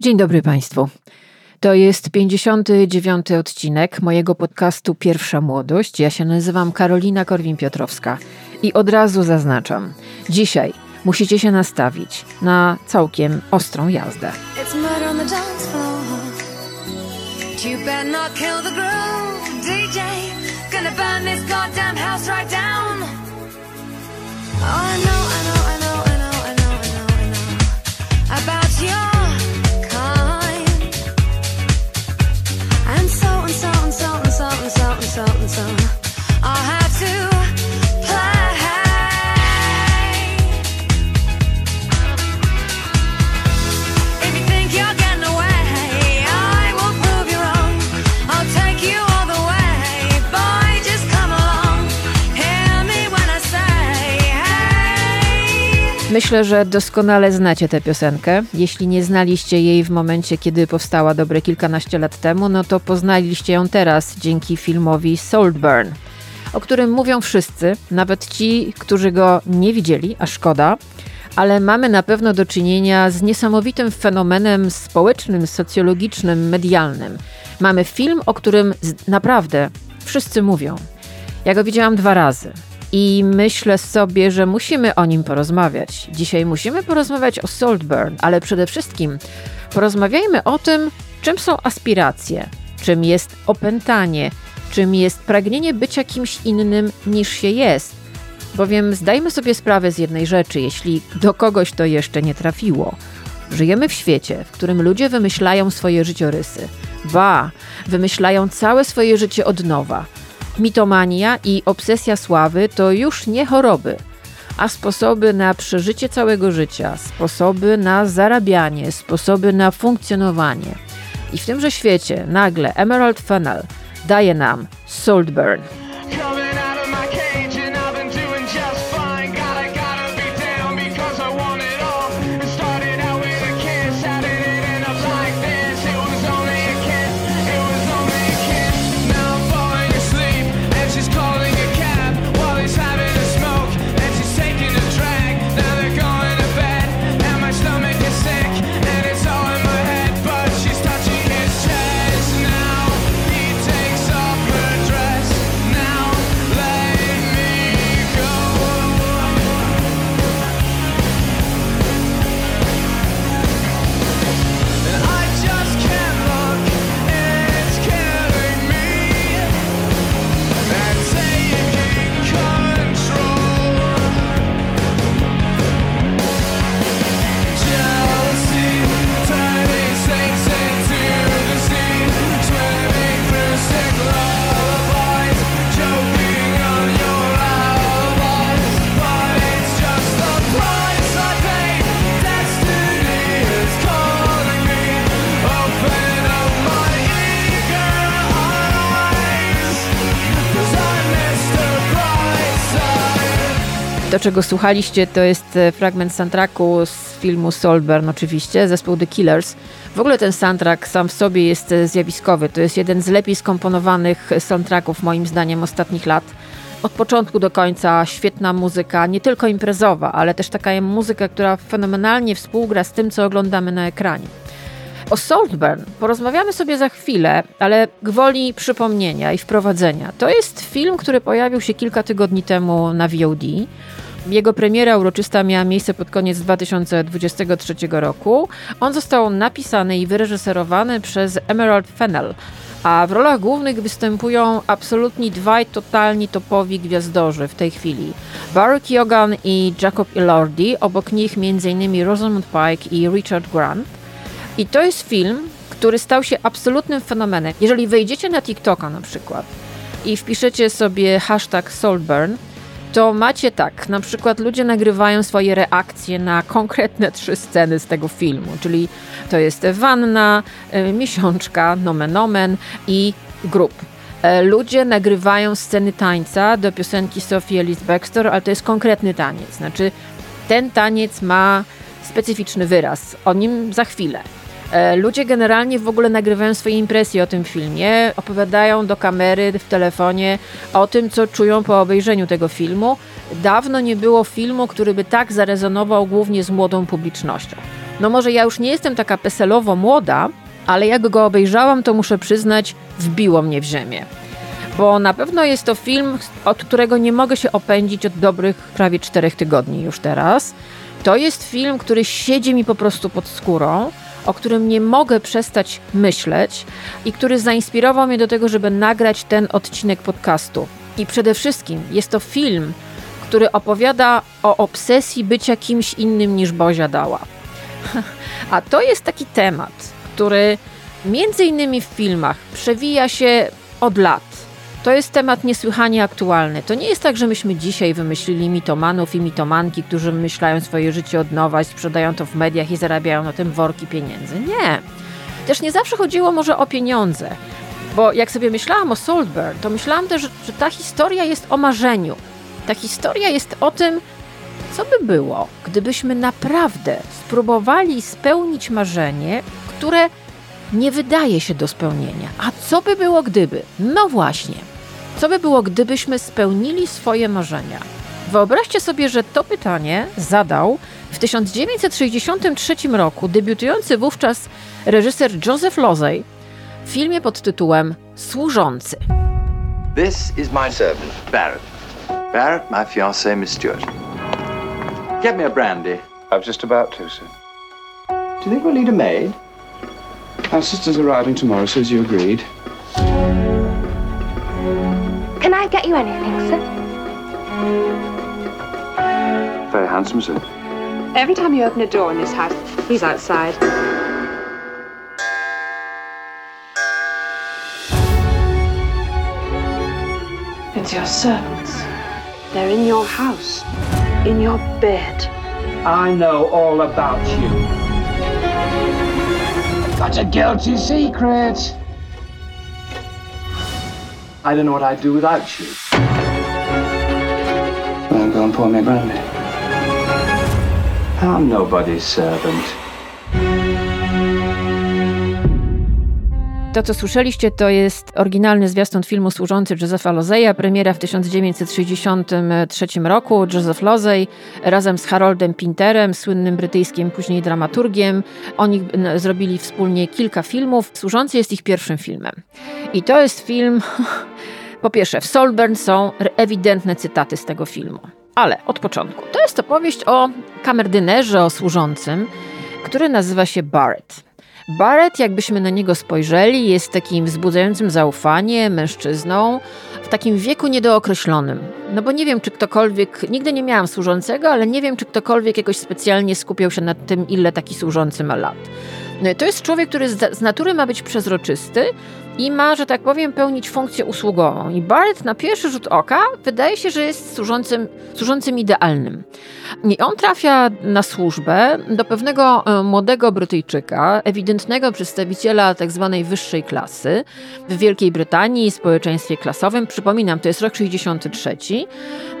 Dzień dobry Państwu. To jest 59. odcinek mojego podcastu Pierwsza Młodość. Ja się nazywam Karolina Korwin-Piotrowska i od razu zaznaczam, dzisiaj musicie się nastawić na całkiem ostrą jazdę. Oh, Myślę, że doskonale znacie tę piosenkę. Jeśli nie znaliście jej w momencie, kiedy powstała dobre kilkanaście lat temu, no to poznaliście ją teraz dzięki filmowi Saltburn, o którym mówią wszyscy, nawet ci, którzy go nie widzieli, a szkoda. Ale mamy na pewno do czynienia z niesamowitym fenomenem społecznym, socjologicznym, medialnym. Mamy film, o którym naprawdę wszyscy mówią. Ja go widziałam dwa razy. I myślę sobie, że musimy o nim porozmawiać. Dzisiaj musimy porozmawiać o Saltburn, ale przede wszystkim porozmawiajmy o tym, czym są aspiracje, czym jest opętanie, czym jest pragnienie bycia kimś innym niż się jest. Bowiem zdajmy sobie sprawę z jednej rzeczy, jeśli do kogoś to jeszcze nie trafiło. Żyjemy w świecie, w którym ludzie wymyślają swoje życiorysy. Ba, wymyślają całe swoje życie od nowa Mitomania i obsesja sławy to już nie choroby, a sposoby na przeżycie całego życia, sposoby na zarabianie, sposoby na funkcjonowanie. I w tymże świecie nagle Emerald Fennel daje nam Saltburn. To, czego słuchaliście, to jest e, fragment soundtracku z filmu Solburn oczywiście, zespół The Killers. W ogóle ten soundtrack sam w sobie jest e, zjawiskowy. To jest jeden z lepiej skomponowanych soundtracków moim zdaniem ostatnich lat. Od początku do końca świetna muzyka, nie tylko imprezowa, ale też taka muzyka, która fenomenalnie współgra z tym, co oglądamy na ekranie. O Saltburn porozmawiamy sobie za chwilę, ale gwoli przypomnienia i wprowadzenia. To jest film, który pojawił się kilka tygodni temu na VOD. Jego premiera uroczysta miała miejsce pod koniec 2023 roku. On został napisany i wyreżyserowany przez Emerald Fennell, a w rolach głównych występują absolutni dwaj totalni topowi gwiazdorzy w tej chwili. Barry Keoghan i Jacob Elordi, obok nich m.in. Rosamund Pike i Richard Grant. I to jest film, który stał się absolutnym fenomenem. Jeżeli wejdziecie na TikToka na przykład i wpiszecie sobie hashtag Saltburn, to macie tak, na przykład ludzie nagrywają swoje reakcje na konkretne trzy sceny z tego filmu, czyli to jest wanna, y, miesiączka, nomen omen i grup. E, ludzie nagrywają sceny tańca do piosenki Sophie Ellis Baxter, ale to jest konkretny taniec. Znaczy, ten taniec ma specyficzny wyraz. O nim za chwilę. E, ludzie generalnie w ogóle nagrywają swoje impresje o tym filmie, opowiadają do kamery w telefonie o tym, co czują po obejrzeniu tego filmu. Dawno nie było filmu, który by tak zarezonował głównie z młodą publicznością. No może ja już nie jestem taka peselowo młoda, ale jak go obejrzałam, to muszę przyznać, wbiło mnie w ziemię. Bo na pewno jest to film, od którego nie mogę się opędzić od dobrych prawie czterech tygodni już teraz. To jest film, który siedzi mi po prostu pod skórą, o którym nie mogę przestać myśleć i który zainspirował mnie do tego, żeby nagrać ten odcinek podcastu. I przede wszystkim jest to film, który opowiada o obsesji bycia kimś innym niż Bozia dała. A to jest taki temat, który między innymi w filmach przewija się od lat. To jest temat niesłychanie aktualny. To nie jest tak, że myśmy dzisiaj wymyślili mitomanów i mitomanki, którzy myślają swoje życie od nowa sprzedają to w mediach i zarabiają na tym worki pieniędzy. Nie. Też nie zawsze chodziło może o pieniądze. Bo jak sobie myślałam o Saltburn, to myślałam też, że ta historia jest o marzeniu. Ta historia jest o tym, co by było, gdybyśmy naprawdę spróbowali spełnić marzenie, które nie wydaje się do spełnienia. A co by było gdyby? No właśnie. Co by było, gdybyśmy spełnili swoje marzenia? Wyobraźcie sobie, że to pytanie zadał w 1963 roku debiutujący wówczas reżyser Joseph Losey w filmie pod tytułem Służący. This is my servant, Barrett. Barrett, my fiancée, Miss Stewart. Get me a brandy. I was just about to, sir. Do you think we'll need a maid? Our sister's arriving tomorrow, so as you agreed. Can I get you anything, sir? Very handsome, sir. Every time you open a door in this house, he's outside. It's your servants. They're in your house, in your bed. I know all about you. Got a guilty secret. I don't know what I'd do without you. Well, go and pour me a brandy. I'm nobody's servant. To, co słyszeliście, to jest oryginalny zwiastun filmu służący Josepha Lozeya, premiera w 1963 roku. Joseph Lozey razem z Haroldem Pinterem, słynnym brytyjskim później dramaturgiem, oni zrobili wspólnie kilka filmów. Służący jest ich pierwszym filmem. I to jest film, po pierwsze, w Solburn są ewidentne cytaty z tego filmu. Ale od początku. To jest opowieść o kamerdynerze, o służącym, który nazywa się Barrett. Barrett, jakbyśmy na niego spojrzeli, jest takim wzbudzającym zaufanie mężczyzną w takim wieku niedookreślonym. No bo nie wiem, czy ktokolwiek, nigdy nie miałam służącego, ale nie wiem, czy ktokolwiek jakoś specjalnie skupiał się nad tym, ile taki służący ma lat. To jest człowiek, który z natury ma być przezroczysty, i ma, że tak powiem, pełnić funkcję usługową. I Barrett na pierwszy rzut oka wydaje się, że jest służącym, służącym idealnym. I on trafia na służbę do pewnego e, młodego Brytyjczyka, ewidentnego przedstawiciela tak zwanej wyższej klasy w Wielkiej Brytanii, społeczeństwie klasowym. Przypominam, to jest rok 63,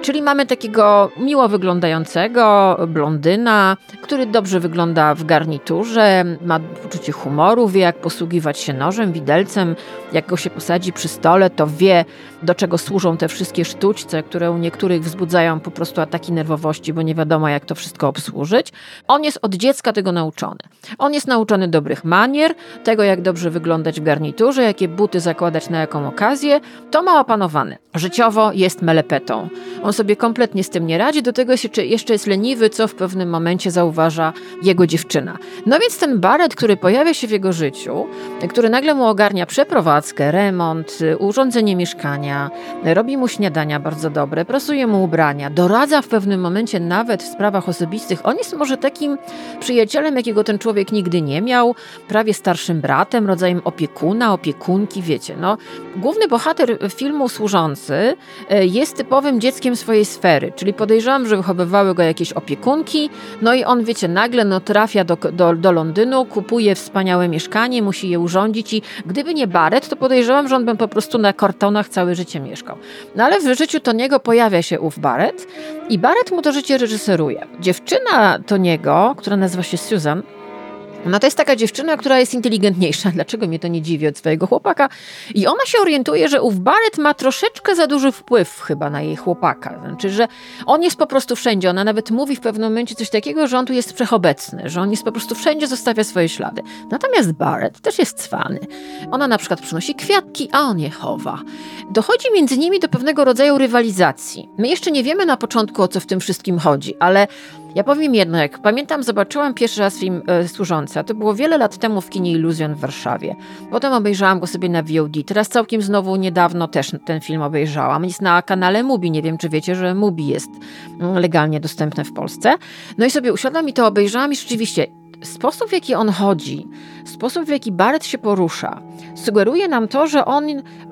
czyli mamy takiego miło wyglądającego blondyna, który dobrze wygląda w garniturze, ma poczucie humoru, wie jak posługiwać się nożem, widelcem, jak go się posadzi przy stole, to wie, do czego służą te wszystkie sztućce, które u niektórych wzbudzają po prostu ataki nerwowości, bo nie wiadomo, jak to wszystko obsłużyć. On jest od dziecka tego nauczony. On jest nauczony dobrych manier, tego, jak dobrze wyglądać w garniturze, jakie buty zakładać na jaką okazję. To ma opanowane. Życiowo jest melepetą. On sobie kompletnie z tym nie radzi, do tego jeszcze jest leniwy, co w pewnym momencie zauważa jego dziewczyna. No więc ten Barret, który pojawia się w jego życiu, który nagle mu ogarnia przeprowadzkę, remont, urządzenie mieszkania, robi mu śniadania bardzo dobre, prasuje mu ubrania, doradza w pewnym momencie nawet w sprawach osobistych. On jest może takim przyjacielem, jakiego ten człowiek nigdy nie miał, prawie starszym bratem, rodzajem opiekuna, opiekunki, wiecie. No, główny bohater filmu Służący e, jest typowym dzieckiem swojej sfery, czyli podejrzewam, że wychowywały go jakieś opiekunki, no i on, wiecie, nagle no, trafia do, do, do Londynu, kupuje wspaniałe mieszkanie, musi je urządzić i gdyby nie Barrett, to podejrzewam, że on by po prostu na kartonach całe życie mieszkał. No ale w życiu Toniego pojawia się ów Barrett i Barrett mu to życie reżyseruje. Dziewczyna Toniego, która nazywa się Susan, No to jest taka dziewczyna, która jest inteligentniejsza. Dlaczego mnie to nie dziwi od swojego chłopaka? I ona się orientuje, że ów Barrett ma troszeczkę za duży wpływ chyba na jej chłopaka. Znaczy, że on jest po prostu wszędzie. Ona nawet mówi w pewnym momencie coś takiego, że on tu jest wszechobecny, że on jest po prostu wszędzie, zostawia swoje ślady. Natomiast Barrett też jest cwany. Ona na przykład przynosi kwiatki, a on je chowa. Dochodzi między nimi do pewnego rodzaju rywalizacji. My jeszcze nie wiemy na początku, o co w tym wszystkim chodzi, ale ja powiem jedno, jak pamiętam, zobaczyłam pierwszy raz film e, Służąca. To było wiele lat temu w kinie Iluzjon w Warszawie. Potem obejrzałam go sobie na VOD. Teraz całkiem znowu niedawno też ten film obejrzałam. Jest na kanale Mubi. Nie wiem, czy wiecie, że Mubi jest legalnie dostępne w Polsce. No i sobie usiadłam i to obejrzałam i rzeczywiście sposób, w jaki on chodzi, sposób, w jaki Barrett się porusza, sugeruje nam to, że on,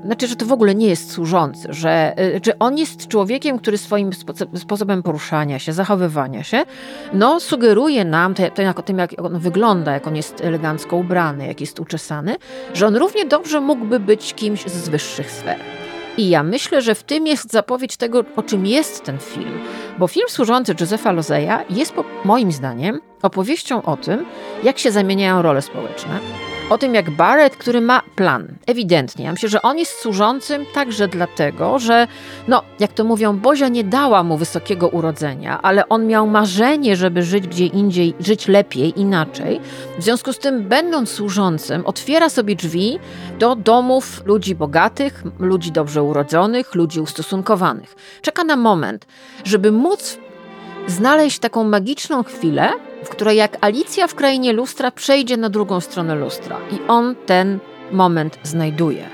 znaczy, że to w ogóle nie jest służący, że, y, że on jest człowiekiem, który swoim sposobem poruszania się, zachowywania się, no, sugeruje nam to jak, tym, jak on wygląda, jak on jest elegancko ubrany, jak jest uczesany, że on równie dobrze mógłby być kimś z wyższych sfer. I ja myślę, że w tym jest zapowiedź tego, o czym jest ten film. Bo film służący Josepha Lozeja jest, moim zdaniem, opowieścią o tym, jak się zamieniają role społeczne, o tym, jak Barrett, który ma plan, ewidentnie. Ja myślę, że on jest służącym także dlatego, że, no, jak to mówią, Bozia nie dała mu wysokiego urodzenia, ale on miał marzenie, żeby żyć gdzie indziej, żyć lepiej, inaczej. W związku z tym, będąc służącym, otwiera sobie drzwi do domów ludzi bogatych, ludzi dobrze urodzonych, ludzi ustosunkowanych. Czeka na moment, żeby móc znaleźć taką magiczną chwilę, w której jak Alicja w krainie lustra przejdzie na drugą stronę lustra i on ten moment znajduje.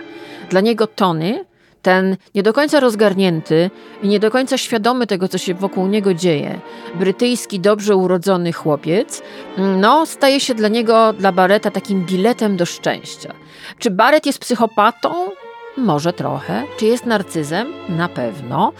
Dla niego Tony, ten nie do końca rozgarnięty i nie do końca świadomy tego, co się wokół niego dzieje, brytyjski, dobrze urodzony chłopiec, no, staje się dla niego, dla Barreta, takim biletem do szczęścia. Czy Barrett jest psychopatą? Może trochę. Czy jest narcyzem? Na pewno.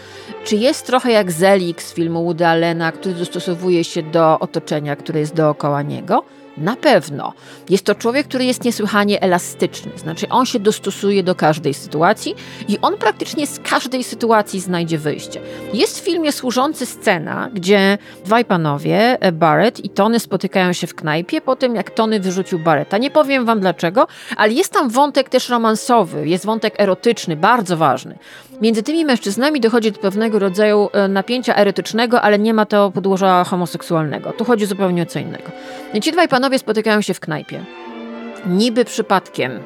Czy jest trochę jak Zelik z filmu Woody Allena, który dostosowuje się do otoczenia, które jest dookoła niego? Na pewno. Jest to człowiek, który jest niesłychanie elastyczny, znaczy on się dostosuje do każdej sytuacji i on praktycznie z każdej sytuacji znajdzie wyjście. Jest w filmie służący scena, gdzie dwaj panowie, e, Barrett i Tony, spotykają się w knajpie po tym, jak Tony wyrzucił Barretta. Nie powiem wam dlaczego, ale jest tam wątek też romansowy, jest wątek erotyczny, bardzo ważny. Między tymi mężczyznami dochodzi do pewnego rodzaju e, napięcia erotycznego, ale nie ma to podłoża homoseksualnego. Tu chodzi zupełnie o co innego. Ci dwaj panowie spotykają się w knajpie. Niby przypadkiem.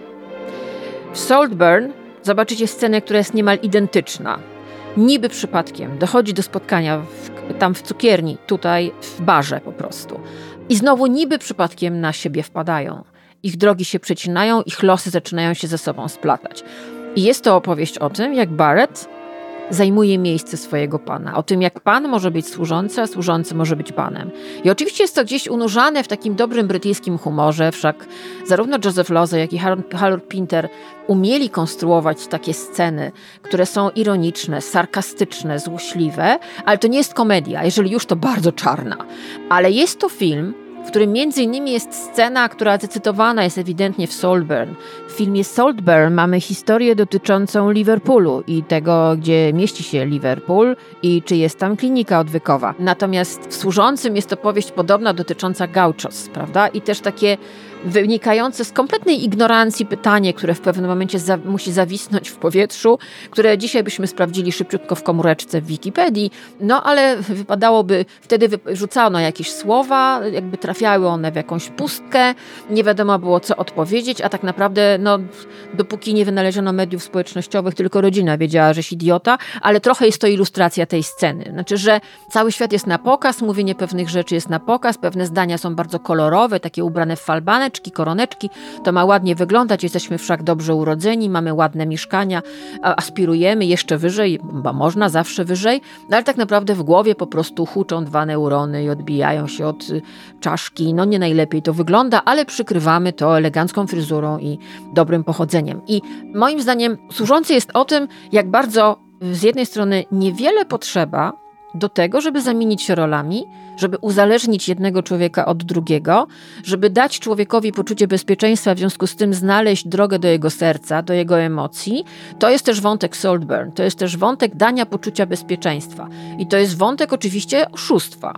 W Saltburn zobaczycie scenę, która jest niemal identyczna. Niby przypadkiem dochodzi do spotkania w, tam w cukierni, tutaj w barze po prostu. I znowu niby przypadkiem na siebie wpadają. Ich drogi się przecinają, ich losy zaczynają się ze sobą splatać. I jest to opowieść o tym, jak Barrett zajmuje miejsce swojego pana. O tym, jak pan może być służący, a służący może być panem. I oczywiście jest to gdzieś unurzane w takim dobrym brytyjskim humorze, wszak zarówno Joseph Loze, jak i Harold Pinter umieli konstruować takie sceny, które są ironiczne, sarkastyczne, złośliwe, ale to nie jest komedia, jeżeli już to bardzo czarna. Ale jest to film, w którym między innymi jest scena, która zacytowana jest ewidentnie w Saltburn. W filmie Saltburn mamy historię dotyczącą Liverpoolu i tego, gdzie mieści się Liverpool i czy jest tam klinika odwykowa. Natomiast w Służącym jest to powieść podobna dotycząca Gauchos, prawda? I też takie wynikające z kompletnej ignorancji pytanie, które w pewnym momencie za, musi zawisnąć w powietrzu, które dzisiaj byśmy sprawdzili szybciutko w komóreczce w Wikipedii, no ale wypadałoby, wtedy wyrzucano jakieś słowa, jakby trafiały one w jakąś pustkę, nie wiadomo było co odpowiedzieć, a tak naprawdę, no, dopóki nie wynaleziono mediów społecznościowych, tylko rodzina wiedziała, że jest idiota, ale trochę jest to ilustracja tej sceny. Znaczy, że cały świat jest na pokaz, mówienie pewnych rzeczy jest na pokaz, pewne zdania są bardzo kolorowe, takie ubrane w falbane, koroneczki, koroneczki, to ma ładnie wyglądać, jesteśmy wszak dobrze urodzeni, mamy ładne mieszkania, aspirujemy jeszcze wyżej, bo można zawsze wyżej, no ale tak naprawdę w głowie po prostu huczą dwa neurony i odbijają się od y, czaszki. No nie najlepiej to wygląda, ale przykrywamy to elegancką fryzurą i dobrym pochodzeniem. I moim zdaniem służący jest o tym, jak bardzo z jednej strony niewiele potrzeba do tego, żeby zamienić się rolami, żeby uzależnić jednego człowieka od drugiego, żeby dać człowiekowi poczucie bezpieczeństwa, w związku z tym znaleźć drogę do jego serca, do jego emocji. To jest też wątek Saltburn, to jest też wątek dania poczucia bezpieczeństwa. I to jest wątek oczywiście oszustwa.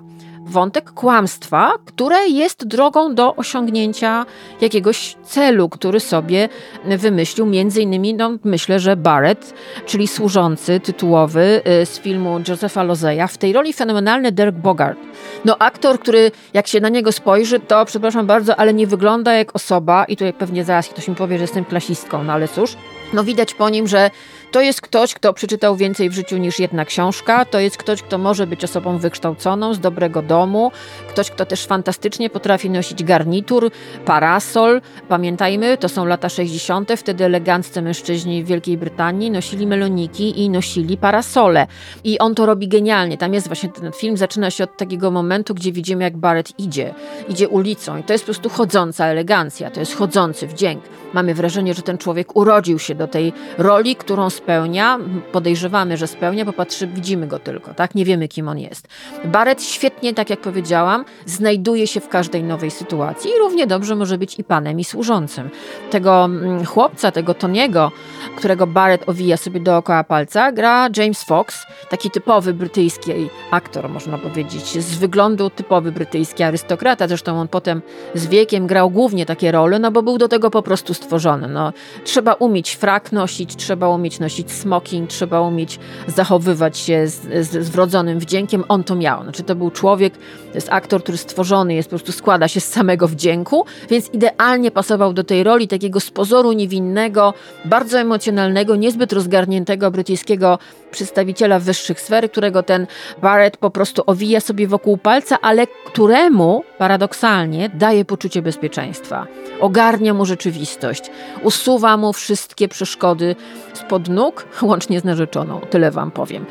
Wątek kłamstwa, które jest drogą do osiągnięcia jakiegoś celu, który sobie wymyślił między innymi, no myślę, że Barrett, czyli służący tytułowy y, z filmu Josepha Lozeya, w tej roli fenomenalny Derek Bogart. No aktor, który jak się na niego spojrzy, to przepraszam bardzo, ale nie wygląda jak osoba i tutaj pewnie zaraz ktoś mi powie, że jestem klasistką, no ale cóż, no widać po nim, że to jest ktoś, kto przeczytał więcej w życiu niż jedna książka, to jest ktoś, kto może być osobą wykształconą, z dobrego domu, ktoś, kto też fantastycznie potrafi nosić garnitur, parasol. Pamiętajmy, to są lata 60., wtedy eleganccy mężczyźni w Wielkiej Brytanii nosili meloniki i nosili parasole. I on to robi genialnie. Tam jest właśnie ten film, zaczyna się od takiego momentu, gdzie widzimy, jak Barrett idzie. Idzie ulicą i to jest po prostu chodząca elegancja, to jest chodzący wdzięk. Mamy wrażenie, że ten człowiek urodził się do tej roli, którą spełnia. Podejrzewamy, że spełnia, bo widzimy go tylko, tak? Nie wiemy, kim on jest. Barrett świetnie, tak jak powiedziałam, znajduje się w każdej nowej sytuacji i równie dobrze może być i panem, i służącym. Tego mm, chłopca, tego Toniego, którego Barrett owija sobie dookoła palca, gra James Fox, taki typowy brytyjski aktor, można powiedzieć, z wyglądu typowy brytyjski arystokrata. Zresztą on potem z wiekiem grał głównie takie role, no bo był do tego po prostu stworzony. No, trzeba umieć frak nosić, trzeba umieć nosić smoking, trzeba umieć zachowywać się z, z, z wrodzonym wdziękiem. On to miał. Znaczy to był człowiek, to jest aktor, który stworzony jest, po prostu składa się z samego wdzięku, więc idealnie pasował do tej roli takiego z pozoru niewinnego, bardzo emocjonalnego, niezbyt rozgarniętego brytyjskiego przedstawiciela wyższych sfer, którego ten Barrett po prostu owija sobie wokół palca, ale któremu paradoksalnie daje poczucie bezpieczeństwa. Ogarnia mu rzeczywistość, usuwa mu wszystkie przeszkody spod nóg, łącznie z narzeczoną. Tyle wam powiem.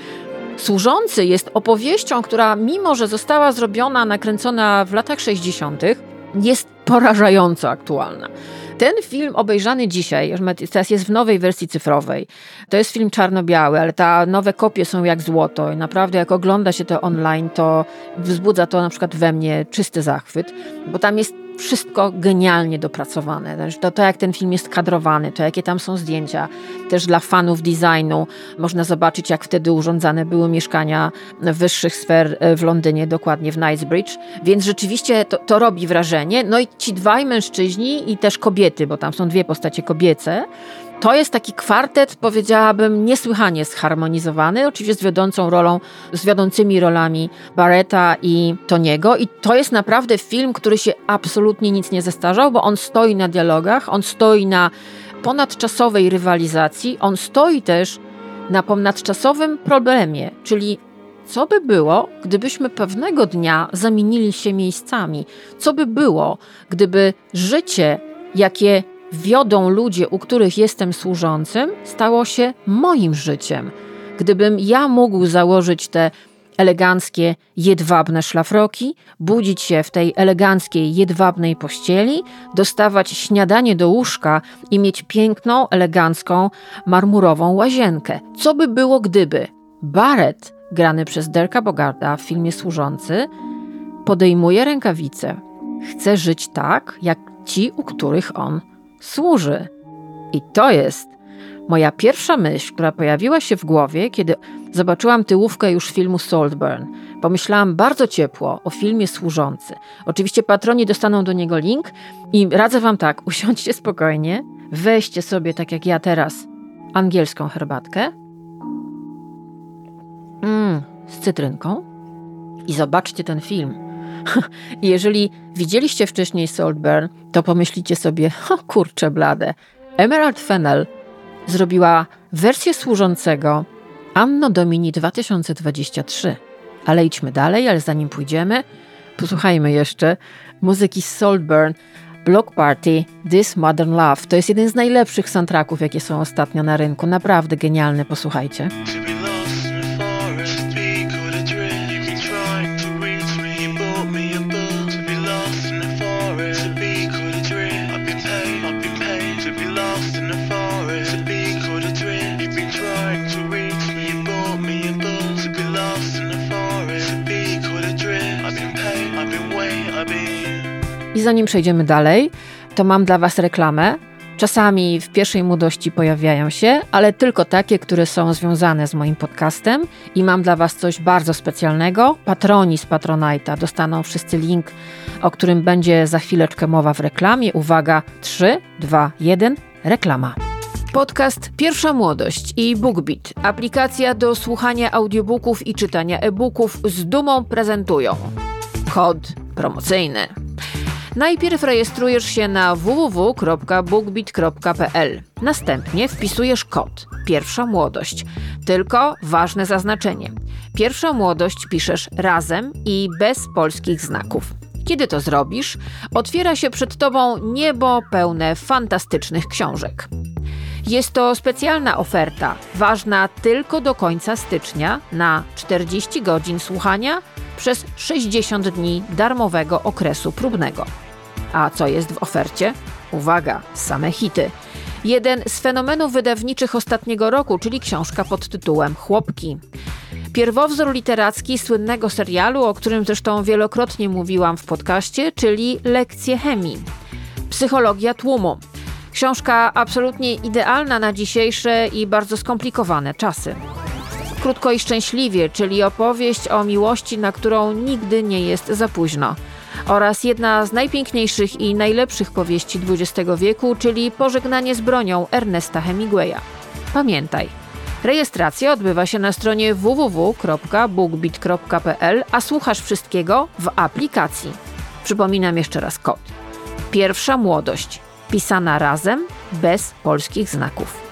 Służący jest opowieścią, która mimo, że została zrobiona, nakręcona w latach 60., jest porażająco aktualna. Ten film obejrzany dzisiaj, teraz jest w nowej wersji cyfrowej. To jest film czarno-biały, ale ta nowe kopie są jak złoto i naprawdę jak ogląda się to online, to wzbudza to na przykład we mnie czysty zachwyt, bo tam jest wszystko genialnie dopracowane. To, to, jak ten film jest kadrowany, to jakie tam są zdjęcia. Też dla fanów designu można zobaczyć, jak wtedy urządzane były mieszkania wyższych sfer e, w Londynie, dokładnie w Knightsbridge. Więc rzeczywiście to, to robi wrażenie. No i ci dwaj mężczyźni i też kobiety, bo tam są dwie postacie kobiece, to jest taki kwartet, powiedziałabym, niesłychanie zharmonizowany, oczywiście z wiodącą rolą, z wiodącymi rolami Barretta i Toniego. I to jest naprawdę film, który się absolutnie nic nie zestarzał, bo on stoi na dialogach, on stoi na ponadczasowej rywalizacji, on stoi też na ponadczasowym problemie, czyli co by było, gdybyśmy pewnego dnia zamienili się miejscami? Co by było, gdyby życie, jakie wiodą ludzie, u których jestem służącym, stało się moim życiem. Gdybym ja mógł założyć te eleganckie, jedwabne szlafroki, budzić się w tej eleganckiej, jedwabnej pościeli, dostawać śniadanie do łóżka i mieć piękną, elegancką, marmurową łazienkę. Co by było, gdyby Barrett, grany przez Derka Bogarda w filmie Służący, podejmuje rękawice, chce żyć tak, jak ci, u których on służy. I to jest moja pierwsza myśl, która pojawiła się w głowie, kiedy zobaczyłam tyłówkę już filmu Saltburn. Pomyślałam bardzo ciepło o filmie Służący. Oczywiście patroni dostaną do niego link i radzę wam tak, usiądźcie spokojnie, weźcie sobie, tak jak ja teraz, angielską herbatkę mm, z cytrynką i zobaczcie ten film. Jeżeli widzieliście wcześniej Saltburn, to pomyślicie sobie, o kurczę blade, Emerald Fennel zrobiła wersję służącego Anno Domini 2023. Ale idźmy dalej, ale zanim pójdziemy, posłuchajmy jeszcze muzyki Saltburn, Block Party, This Modern Love. To jest jeden z najlepszych soundtracków, jakie są ostatnio na rynku. Naprawdę genialny, posłuchajcie. Zanim przejdziemy dalej, to mam dla Was reklamę. Czasami w pierwszej młodości pojawiają się, ale tylko takie, które są związane z moim podcastem i mam dla Was coś bardzo specjalnego. Patroni z Patronite'a dostaną wszyscy link, o którym będzie za chwileczkę mowa w reklamie. Uwaga, 3, 2, 1, reklama. Podcast Pierwsza Młodość i BookBeat, aplikacja do słuchania audiobooków i czytania e-booków z dumą prezentują kod promocyjny. Najpierw rejestrujesz się na www.bookbit.pl. Następnie wpisujesz kod Pierwsza Młodość. Tylko ważne zaznaczenie. Pierwsza Młodość piszesz razem i bez polskich znaków. Kiedy to zrobisz, otwiera się przed Tobą niebo pełne fantastycznych książek. Jest to specjalna oferta, ważna tylko do końca stycznia na 40 godzin słuchania przez 60 dni darmowego okresu próbnego. A co jest w ofercie? Uwaga, same hity. Jeden z fenomenów wydawniczych ostatniego roku, czyli książka pod tytułem Chłopki. Pierwowzór literacki słynnego serialu, o którym zresztą wielokrotnie mówiłam w podcaście, czyli Lekcje chemii. Psychologia tłumu. Książka absolutnie idealna na dzisiejsze i bardzo skomplikowane czasy. Krótko i szczęśliwie, czyli opowieść o miłości, na którą nigdy nie jest za późno. Oraz jedna z najpiękniejszych i najlepszych powieści XX wieku, czyli Pożegnanie z bronią Ernesta Hemingwaya. Pamiętaj, rejestracja odbywa się na stronie www.bookbit.pl, a słuchasz wszystkiego w aplikacji. Przypominam jeszcze raz kod. Pierwsza młodość pisana razem, bez polskich znaków.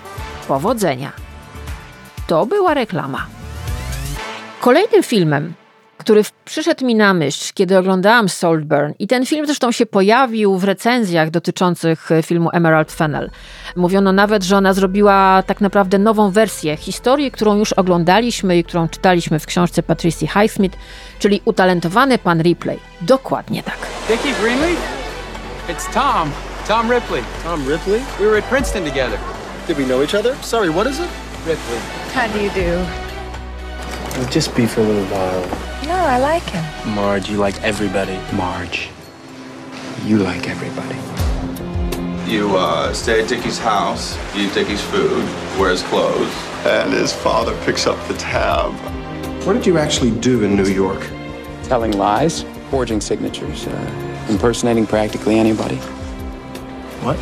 Powodzenia! To była reklama. Kolejnym filmem, który przyszedł mi na myśl, kiedy oglądałam Saltburn, i ten film zresztą się pojawił w recenzjach dotyczących filmu Emerald Fennel. Mówiono nawet, że ona zrobiła tak naprawdę nową wersję historii, którą już oglądaliśmy i którą czytaliśmy w książce Patricia Highsmith, czyli Utalentowany Pan Ripley. Dokładnie tak. Dickie Greenleaf? It's Tom. Tom Ripley. Tom Ripley? We were at Princeton together. Did we know each other? Sorry, what is it? Ripley. How do you do? We'll just be for a little while. No, I like him. Marge, you like everybody. Marge, you like everybody. You uh, stay at Dickie's house, eat Dickie's food, wear his clothes, and his father picks up the tab. What did you actually do in New York? Telling lies, forging signatures, uh, impersonating practically anybody. What?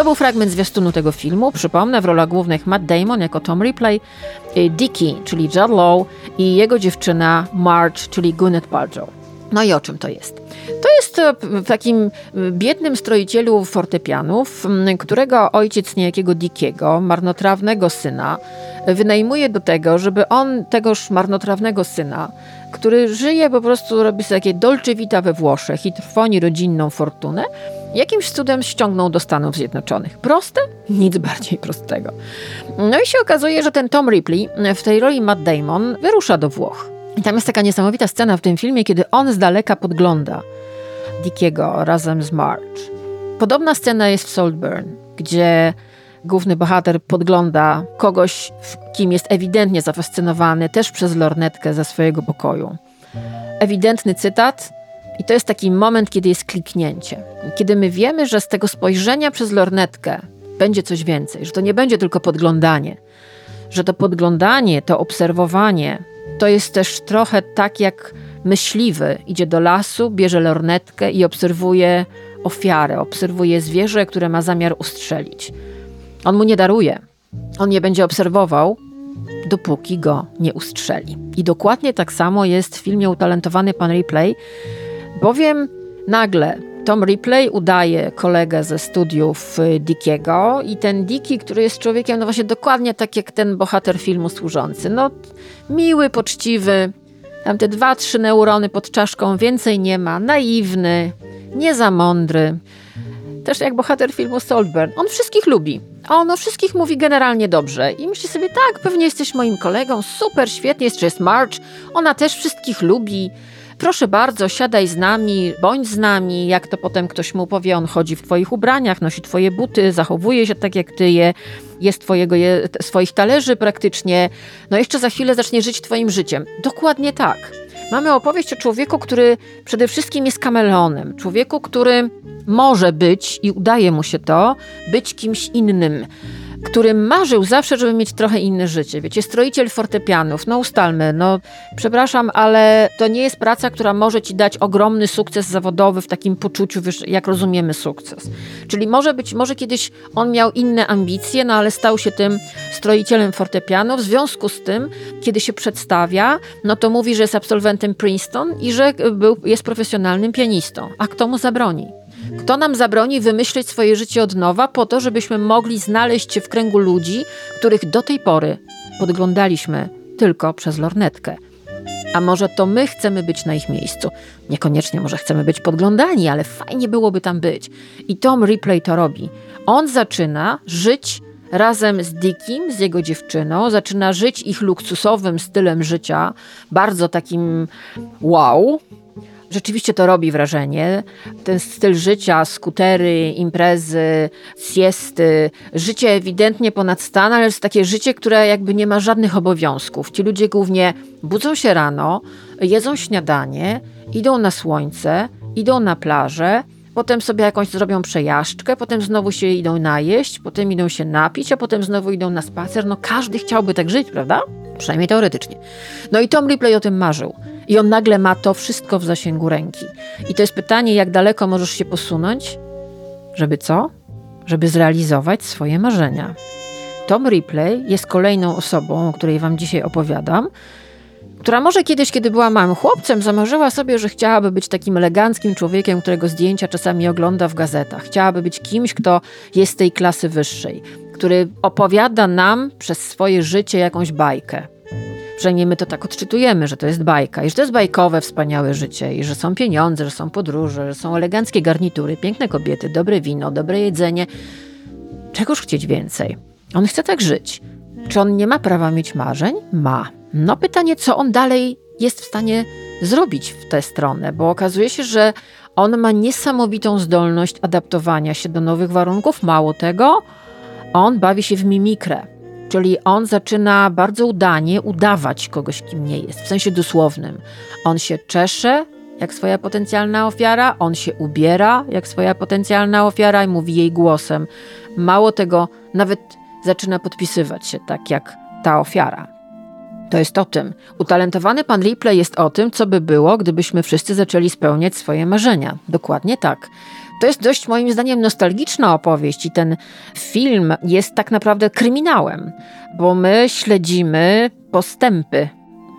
To był fragment zwiastunu tego filmu. Przypomnę, w rolach głównych Matt Damon jako Tom Ripley, y, Dickie, czyli Judd Law i jego dziewczyna Marge, czyli Gwyneth Paltrow. No i o czym to jest? To jest e, w takim e, biednym stroicielu fortepianów, którego ojciec niejakiego Dickiego, marnotrawnego syna, wynajmuje do tego, żeby on tegoż marnotrawnego syna, który żyje po prostu, robi sobie takie dolce vita we Włoszech i trwoni rodzinną fortunę, jakimś cudem ściągnął do Stanów Zjednoczonych. Proste? Nic bardziej prostego. No i się okazuje, że ten Tom Ripley w tej roli Matt Damon wyrusza do Włoch. I tam jest taka niesamowita scena w tym filmie, kiedy on z daleka podgląda Dickiego razem z Marge. Podobna scena jest w Saltburn, gdzie główny bohater podgląda kogoś, kim jest ewidentnie zafascynowany, też przez lornetkę ze swojego pokoju. Ewidentny cytat, i to jest taki moment, kiedy jest kliknięcie. Kiedy my wiemy, że z tego spojrzenia przez lornetkę będzie coś więcej, że to nie będzie tylko podglądanie, że to podglądanie, to obserwowanie to jest też trochę tak, jak myśliwy idzie do lasu, bierze lornetkę i obserwuje ofiarę, obserwuje zwierzę, które ma zamiar ustrzelić. On mu nie daruje. On nie będzie obserwował, dopóki go nie ustrzeli. I dokładnie tak samo jest w filmie Utalentowany Pan Ripley, bowiem nagle Tom Ripley udaje kolegę ze studiów y, Dickiego i ten Dicky, który jest człowiekiem, no właśnie dokładnie tak jak ten bohater filmu służący. No miły, poczciwy, tam te dwa, trzy neurony pod czaszką, więcej nie ma, naiwny, nie za mądry. Też jak bohater filmu Saltburn. On wszystkich lubi. A on o wszystkich mówi generalnie dobrze. I myśli sobie, tak, pewnie jesteś moim kolegą, super, świetnie, jeszcze jest March, ona też wszystkich lubi proszę bardzo, siadaj z nami, bądź z nami, jak to potem ktoś mu powie, on chodzi w twoich ubraniach, nosi twoje buty, zachowuje się tak jak ty je, jest twojego, je, swoich talerzy praktycznie, no jeszcze za chwilę zacznie żyć twoim życiem. Dokładnie tak. Mamy opowieść o człowieku, który przede wszystkim jest kameleonem. Człowieku, który może być, i udaje mu się to, być kimś innym który marzył zawsze, żeby mieć trochę inne życie. Wiecie, stroiciel fortepianów, no ustalmy, no przepraszam, ale to nie jest praca, która może ci dać ogromny sukces zawodowy w takim poczuciu, wiesz, jak rozumiemy sukces. Czyli może być, może kiedyś on miał inne ambicje, no ale stał się tym stroicielem fortepianu. W związku z tym, kiedy się przedstawia, no to mówi, że jest absolwentem Princeton i że był, jest profesjonalnym pianistą. A kto mu zabroni? Kto nam zabroni wymyśleć swoje życie od nowa po to, żebyśmy mogli znaleźć się w kręgu ludzi, których do tej pory podglądaliśmy tylko przez lornetkę? A może to my chcemy być na ich miejscu? Niekoniecznie może chcemy być podglądani, ale fajnie byłoby tam być. I Tom Ripley to robi. On zaczyna żyć razem z Dickiem, z jego dziewczyną, zaczyna żyć ich luksusowym stylem życia, bardzo takim wow, Rzeczywiście to robi wrażenie. Ten styl życia, skutery, imprezy, siesty, życie ewidentnie ponad stan, ale jest takie życie, które jakby nie ma żadnych obowiązków. Ci ludzie głównie budzą się rano, jedzą śniadanie, idą na słońce, idą na plażę, potem sobie jakąś zrobią przejażdżkę, potem znowu się idą najeść, potem idą się napić, a potem znowu idą na spacer. No każdy chciałby tak żyć, prawda? Przynajmniej teoretycznie. No i Tom Ripley o tym marzył. I on nagle ma to wszystko w zasięgu ręki. I to jest pytanie, jak daleko możesz się posunąć, żeby co? Żeby zrealizować swoje marzenia. Tom Ripley jest kolejną osobą, o której Wam dzisiaj opowiadam, która może kiedyś, kiedy była małym chłopcem, zamarzyła sobie, że chciałaby być takim eleganckim człowiekiem, którego zdjęcia czasami ogląda w gazetach. Chciałaby być kimś, kto jest tej klasy wyższej, który opowiada nam przez swoje życie jakąś bajkę przynajmniej my to tak odczytujemy, że to jest bajka i że to jest bajkowe, wspaniałe życie i że są pieniądze, że są podróże, że są eleganckie garnitury, piękne kobiety, dobre wino, dobre jedzenie. Czegoż chcieć więcej? On chce tak żyć. Czy on nie ma prawa mieć marzeń? Ma. No pytanie, co on dalej jest w stanie zrobić w tę stronę, bo okazuje się, że on ma niesamowitą zdolność adaptowania się do nowych warunków. Mało tego, on bawi się w mimikrę. Czyli on zaczyna bardzo udanie udawać kogoś, kim nie jest, w sensie dosłownym. On się czesze jak swoja potencjalna ofiara, on się ubiera jak swoja potencjalna ofiara i mówi jej głosem. Mało tego, nawet zaczyna podpisywać się tak jak ta ofiara. To jest o tym. Utalentowany pan Ripley jest o tym, co by było, gdybyśmy wszyscy zaczęli spełniać swoje marzenia. Dokładnie tak. To jest dość moim zdaniem nostalgiczna opowieść i ten film jest tak naprawdę kryminałem, bo my śledzimy postępy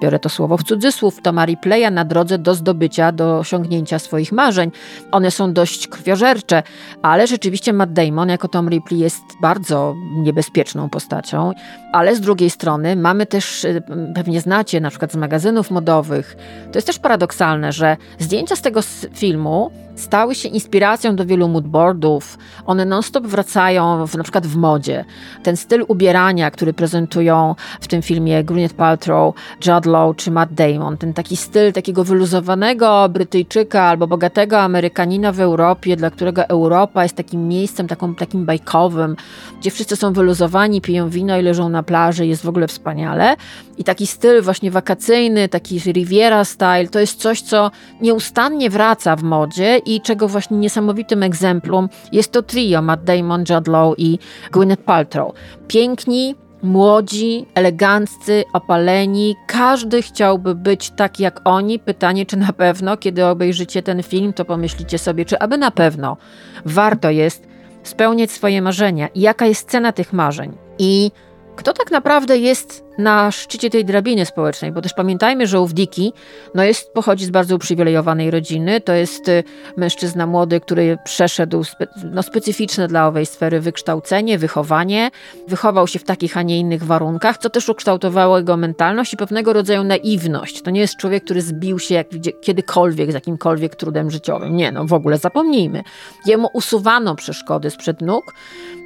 biorę to słowo w cudzysłów, Toma Ripley'a na drodze do zdobycia, do osiągnięcia swoich marzeń. One są dość krwiożercze, ale rzeczywiście Matt Damon jako Tom Ripley jest bardzo niebezpieczną postacią, ale z drugiej strony mamy też, y, pewnie znacie na przykład z magazynów modowych, to jest też paradoksalne, że zdjęcia z tego filmu stały się inspiracją do wielu moodboardów. One non-stop wracają w, na przykład w modzie. Ten styl ubierania, który prezentują w tym filmie Gwyneth Paltrow, Judd Law czy Matt Damon, ten taki styl takiego wyluzowanego Brytyjczyka albo bogatego Amerykanina w Europie, dla którego Europa jest takim miejscem taką, takim bajkowym, gdzie wszyscy są wyluzowani, piją wino i leżą na plaży, jest w ogóle wspaniale. I taki styl właśnie wakacyjny, taki Riviera style, to jest coś, co nieustannie wraca w modzie i czego właśnie niesamowitym egzemplum jest to trio Matt Damon, Judd Law i Gwyneth Paltrow. Piękni, młodzi, eleganccy, opaleni. Każdy chciałby być tak jak oni. Pytanie, czy na pewno, kiedy obejrzycie ten film, to pomyślicie sobie, czy aby na pewno warto jest spełniać swoje marzenia i jaka jest cena tych marzeń. I kto tak naprawdę jest na szczycie tej drabiny społecznej, bo też pamiętajmy, że ów Diki no jest, pochodzi z bardzo uprzywilejowanej rodziny, to jest y, mężczyzna młody, który przeszedł spe, no, specyficzne dla owej sfery wykształcenie, wychowanie, wychował się w takich, a nie innych warunkach, co też ukształtowało jego mentalność i pewnego rodzaju naiwność. To nie jest człowiek, który zbił się jak, kiedykolwiek z jakimkolwiek trudem życiowym. Nie, no w ogóle zapomnijmy. Jemu usuwano przeszkody sprzed nóg,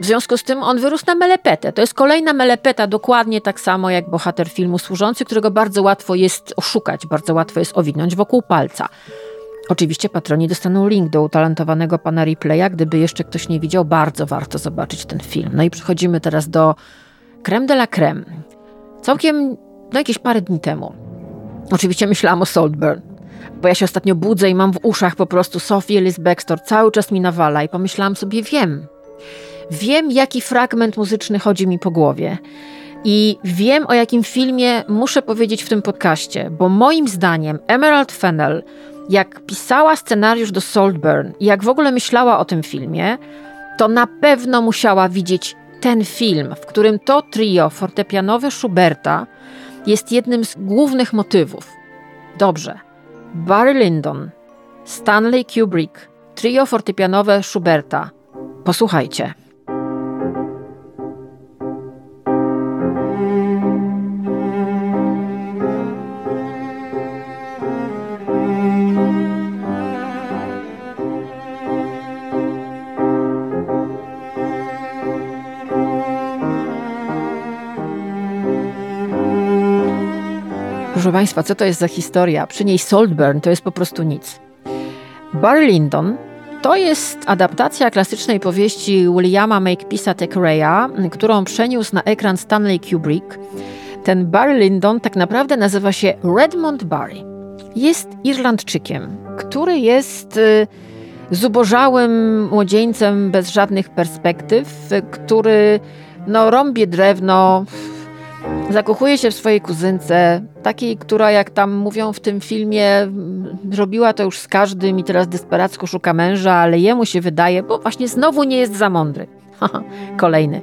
w związku z tym on wyrósł na melepetę. To jest kolejna melepeta, dokładnie tak samo jak bohater filmu służący, którego bardzo łatwo jest oszukać, bardzo łatwo jest owinąć wokół palca. Oczywiście patroni dostaną link do utalentowanego pana Replaya. Gdyby jeszcze ktoś nie widział, bardzo warto zobaczyć ten film. No i przechodzimy teraz do creme de la creme. Całkiem, no jakieś parę dni temu Oczywiście myślałam o Saltburn, bo ja się ostatnio budzę i mam w uszach po prostu Sophie Ellis Bextor, cały czas mi nawala i pomyślałam sobie, wiem, wiem jaki fragment muzyczny chodzi mi po głowie. I wiem, o jakim filmie muszę powiedzieć w tym podcaście, bo moim zdaniem Emerald Fennell, jak pisała scenariusz do Saltburn i jak w ogóle myślała o tym filmie, to na pewno musiała widzieć ten film, w którym to trio fortepianowe Schuberta jest jednym z głównych motywów. Dobrze. Barry Lyndon, Stanley Kubrick, trio fortepianowe Schuberta. Posłuchajcie. Państwa, co to jest za historia? Przy niej Saltburn to jest po prostu nic. Barry Lyndon to jest adaptacja klasycznej powieści Williama Makepeace'a Thackeraya, którą przeniósł na ekran Stanley Kubrick. Ten Barry Lyndon tak naprawdę nazywa się Redmond Barry. Jest Irlandczykiem, który jest y, zubożałym młodzieńcem bez żadnych perspektyw, który no, rąbie drewno, Zakochuje się w swojej kuzynce, takiej, która, jak tam mówią w tym filmie, robiła to już z każdym i teraz desperacko szuka męża, ale jemu się wydaje, bo właśnie znowu nie jest za mądry. Kolejny.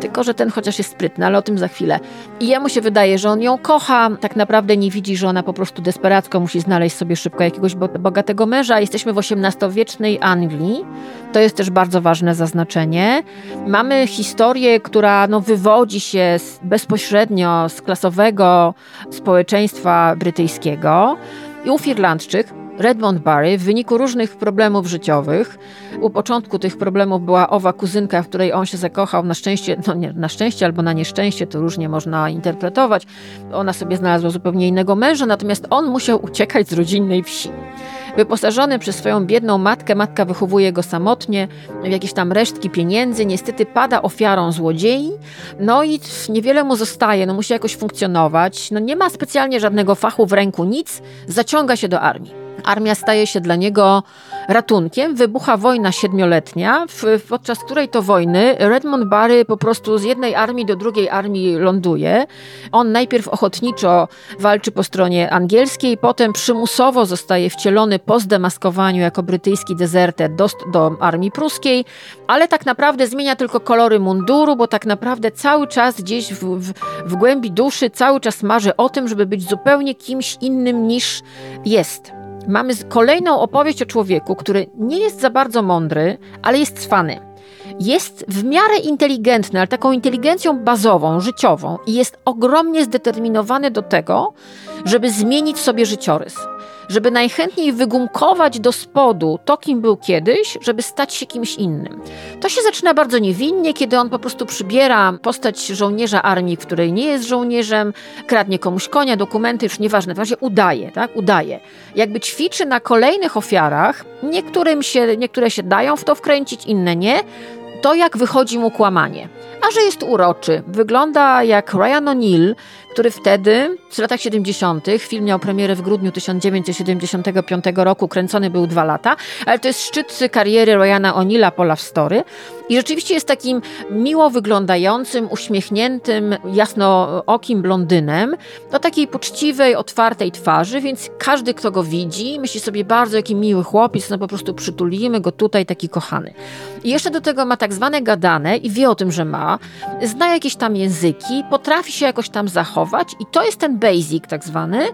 Tylko, że ten chociaż jest sprytny, ale o tym za chwilę. I jemu się wydaje, że on ją kocha, tak naprawdę nie widzi, że ona po prostu desperacko musi znaleźć sobie szybko jakiegoś bogatego męża. Jesteśmy w XVIII-wiecznej Anglii. To jest też bardzo ważne zaznaczenie. Mamy historię, która no, wywodzi się bezpośrednio z klasowego społeczeństwa brytyjskiego. I ów Irlandczyk Redmond Barry w wyniku różnych problemów życiowych, u początku tych problemów była owa kuzynka, w której on się zakochał, na szczęście, no nie, na szczęście albo na nieszczęście, to różnie można interpretować. Ona sobie znalazła zupełnie innego męża, natomiast on musiał uciekać z rodzinnej wsi. Wyposażony przez swoją biedną matkę, matka wychowuje go samotnie, jakieś tam resztki pieniędzy, niestety pada ofiarą złodziei, no i niewiele mu zostaje, no musi jakoś funkcjonować, no nie ma specjalnie żadnego fachu w ręku, nic, zaciąga się do armii. Armia staje się dla niego ratunkiem. Wybucha wojna siedmioletnia, podczas której to wojny Redmond Barry po prostu z jednej armii do drugiej armii ląduje. On najpierw ochotniczo walczy po stronie angielskiej, potem przymusowo zostaje wcielony po zdemaskowaniu jako brytyjski dezerter do, do armii pruskiej, ale tak naprawdę zmienia tylko kolory munduru, bo tak naprawdę cały czas gdzieś w, w, w głębi duszy cały czas marzy o tym, żeby być zupełnie kimś innym niż jest. Mamy kolejną opowieść o człowieku, który nie jest za bardzo mądry, ale jest cwany. Jest w miarę inteligentny, ale taką inteligencją bazową, życiową i jest ogromnie zdeterminowany do tego, żeby zmienić sobie życiorys żeby najchętniej wygumkować do spodu to, kim był kiedyś, żeby stać się kimś innym. To się zaczyna bardzo niewinnie, kiedy on po prostu przybiera postać żołnierza armii, której nie jest żołnierzem, kradnie komuś konia, dokumenty, już nieważne, w razie udaje, tak? Udaje. Jakby ćwiczy na kolejnych ofiarach, niektórym się, niektóre się dają w to wkręcić, inne nie, to jak wychodzi mu kłamanie. A że jest uroczy, wygląda jak Ryan O'Neill, który wtedy, w latach 70., film miał premierę w grudniu 1975 roku, kręcony był dwa lata, ale to jest szczyt kariery Ryana O'Neilla po Love Story. I rzeczywiście jest takim miło wyglądającym, uśmiechniętym, jasnookim blondynem, o takiej poczciwej, otwartej twarzy, więc każdy, kto go widzi, myśli sobie bardzo, jaki miły chłopiec, no po prostu przytulimy go tutaj, taki kochany. I jeszcze do tego ma tak zwane gadane i wie o tym, że ma, zna jakieś tam języki, potrafi się jakoś tam zachować i to jest ten basic tak zwany.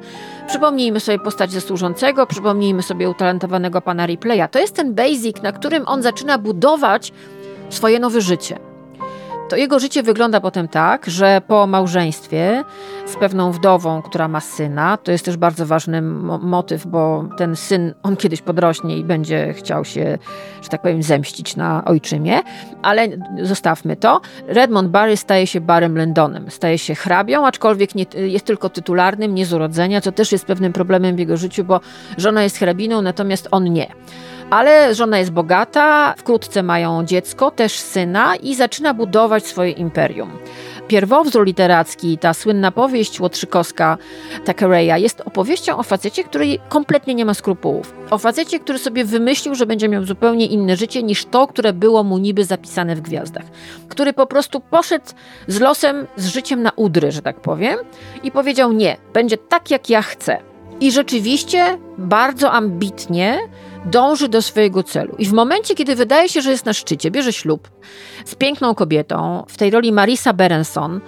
Przypomnijmy sobie postać ze służącego, przypomnijmy sobie utalentowanego pana Replaya. To jest ten basic, na którym on zaczyna budować swoje nowe życie to jego życie wygląda potem tak, że po małżeństwie z pewną wdową, która ma syna, to jest też bardzo ważny motyw, bo ten syn, on kiedyś podrośnie i będzie chciał się, że tak powiem, zemścić na ojczymie, ale zostawmy to. Redmond Barry staje się Barem Lendonem, staje się hrabią, aczkolwiek nie, jest tylko tytularnym, nie z urodzenia, co też jest pewnym problemem w jego życiu, bo żona jest hrabiną, natomiast on nie. Ale żona jest bogata, wkrótce mają dziecko, też syna i zaczyna budować swoje imperium. pierwowzór literacki, ta słynna powieść Łotrzykowska Thackeraya jest opowieścią o facecie, który kompletnie nie ma skrupułów. O facecie, który sobie wymyślił, że będzie miał zupełnie inne życie niż to, które było mu niby zapisane w gwiazdach. Który po prostu poszedł z losem, z życiem na udry, że tak powiem, i powiedział nie, będzie tak jak ja chcę. I rzeczywiście bardzo ambitnie dąży do swojego celu. I w momencie, kiedy wydaje się, że jest na szczycie, bierze ślub z piękną kobietą, w tej roli Marisa Berenson,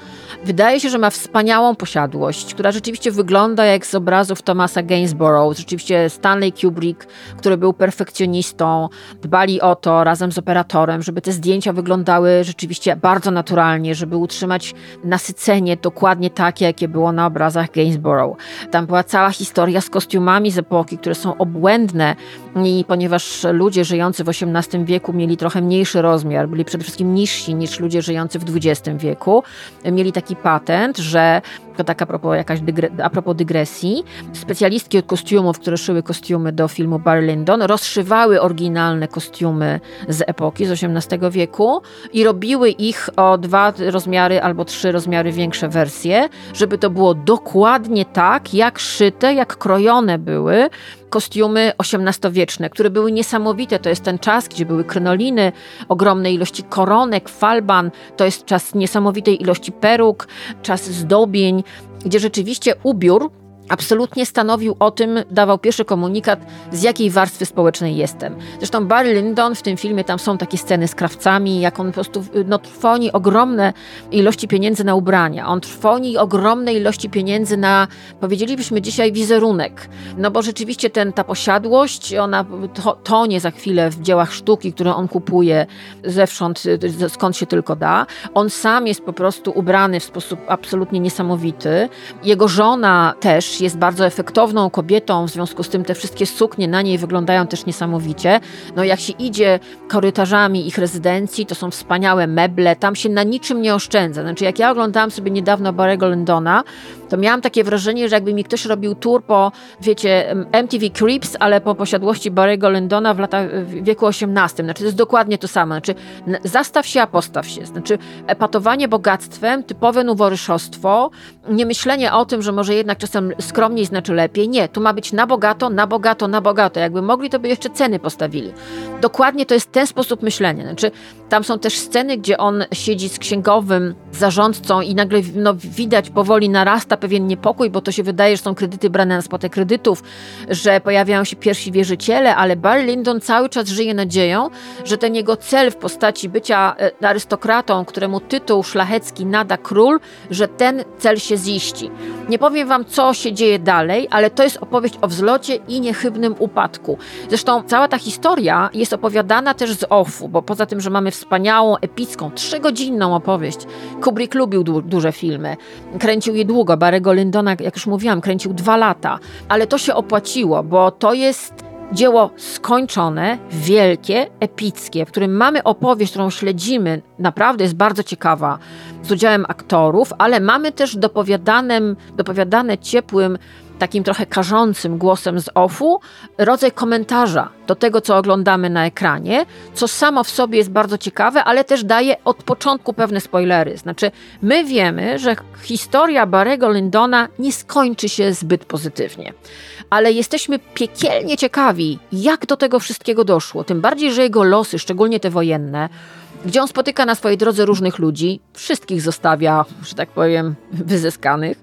wydaje się, że ma wspaniałą posiadłość, która rzeczywiście wygląda jak z obrazów Thomasa Gainsborough. Rzeczywiście Stanley Kubrick, który był perfekcjonistą, dbali o to razem z operatorem, żeby te zdjęcia wyglądały rzeczywiście bardzo naturalnie, żeby utrzymać nasycenie dokładnie takie, jakie było na obrazach Gainsborough. Tam była cała historia z kostiumami z epoki, które są obłędne i ponieważ ludzie żyjący w XVIII wieku mieli trochę mniejszy rozmiar, byli przede wszystkim niżsi niż ludzie żyjący w XX wieku, mieli taki patent, że to tak a propos, jakaś dygre, a propos dygresji, specjalistki od kostiumów, które szyły kostiumy do filmu Barry Lyndon, rozszywały oryginalne kostiumy z epoki, z XVIII wieku i robiły ich o dwa rozmiary albo trzy rozmiary większe wersje, żeby to było dokładnie tak, jak szyte, jak krojone były kostiumy XVIII-wieczne, które były niesamowite. To jest ten czas, gdzie były krynoliny, ogromne ilości koronek, falban, to jest czas niesamowitej ilości peruk, czas zdobień, gdzie rzeczywiście ubiór absolutnie stanowił o tym, dawał pierwszy komunikat, z jakiej warstwy społecznej jestem. Zresztą Barry Lyndon w tym filmie, tam są takie sceny z krawcami, jak on po prostu no, trwoni ogromne ilości pieniędzy na ubrania. On trwoni ogromne ilości pieniędzy na, powiedzielibyśmy dzisiaj, wizerunek. No bo rzeczywiście ten, ta posiadłość, ona to, tonie za chwilę w dziełach sztuki, które on kupuje zewsząd, skąd się tylko da. On sam jest po prostu ubrany w sposób absolutnie niesamowity. Jego żona też jest bardzo efektowną kobietą, w związku z tym te wszystkie suknie na niej wyglądają też niesamowicie. No jak się idzie korytarzami ich rezydencji, to są wspaniałe meble, tam się na niczym nie oszczędza. Znaczy jak ja oglądałam sobie niedawno Barry'ego Lindona, to miałam takie wrażenie, że jakby mi ktoś robił tour po, wiecie, MTV Creeps, ale po posiadłości Barry'ego Lindona w w wieku XVIII. Znaczy to jest dokładnie to samo. Znaczy zastaw się, a postaw się. Znaczy epatowanie bogactwem, typowe noworyszostwo, nie myślenie o tym, że może jednak czasem skromniej znaczy lepiej. Nie, tu ma być na bogato, na bogato, na bogato. Jakby mogli, to by jeszcze ceny postawili. Dokładnie to jest ten sposób myślenia. Znaczy, tam są też sceny, gdzie on siedzi z księgowym zarządcą i nagle no, widać powoli narasta pewien niepokój, bo to się wydaje, że są kredyty brane na spłatę kredytów, że pojawiają się pierwsi wierzyciele, ale Barry Lyndon cały czas żyje nadzieją, że ten jego cel w postaci bycia e, arystokratą, któremu tytuł szlachecki nada król, że ten cel się ziści. Nie powiem wam, co się dzieje dalej, ale to jest opowieść o wzlocie i niechybnym upadku. Zresztą cała ta historia jest opowiadana też z offu, bo poza tym, że mamy wspaniałą, epicką, trzygodzinną opowieść, Kubrick lubił du duże filmy, kręcił je długo, Barego Lyndona, jak już mówiłam, kręcił dwa lata, ale to się opłaciło, bo to jest dzieło skończone, wielkie, epickie, w którym mamy opowieść, którą śledzimy, naprawdę jest bardzo ciekawa, z udziałem aktorów, ale mamy też dopowiadane ciepłym, takim trochę karzącym głosem z offu rodzaj komentarza do tego, co oglądamy na ekranie, co samo w sobie jest bardzo ciekawe, ale też daje od początku pewne spoilery. Znaczy, my wiemy, że historia Barego Lyndona nie skończy się zbyt pozytywnie, ale jesteśmy piekielnie ciekawi, jak do tego wszystkiego doszło. Tym bardziej, że jego losy, szczególnie te wojenne, gdzie on spotyka na swojej drodze różnych ludzi, wszystkich zostawia, że tak powiem, wyzyskanych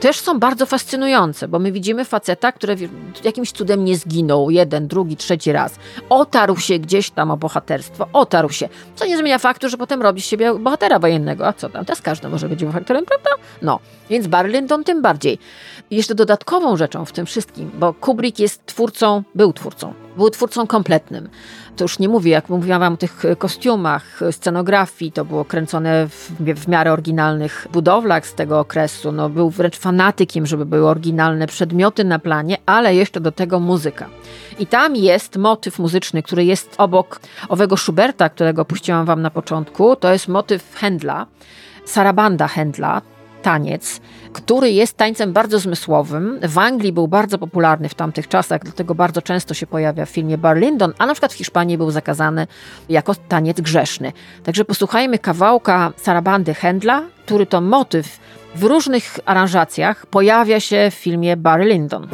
też są bardzo fascynujące, bo my widzimy faceta, który jakimś cudem nie zginął jeden, drugi, trzeci raz. Otarł się gdzieś tam o bohaterstwo, otarł się. Co nie zmienia faktu, że potem robi z siebie bohatera wojennego. A co tam? Teraz każdy może być bohaterem, prawda? No, więc Barry Lyndon tym bardziej. I jeszcze dodatkową rzeczą w tym wszystkim, bo Kubrick jest twórcą, był twórcą, był twórcą kompletnym to już nie mówię, jak mówiłam wam o tych kostiumach, scenografii, to było kręcone w, w miarę oryginalnych budowlach z tego okresu. No, był wręcz fanatykiem, żeby były oryginalne przedmioty na planie, ale jeszcze do tego muzyka. I tam jest motyw muzyczny, który jest obok owego Schuberta, którego puściłam wam na początku. To jest motyw Händla, Sarabanda Händla taniec, który jest tańcem bardzo zmysłowym. W Anglii był bardzo popularny w tamtych czasach, dlatego bardzo często się pojawia w filmie Bar Lyndon, a na przykład w Hiszpanii był zakazany jako taniec grzeszny. Także posłuchajmy kawałka Sarabandy Händla, który to motyw w różnych aranżacjach pojawia się w filmie Bar Lyndon.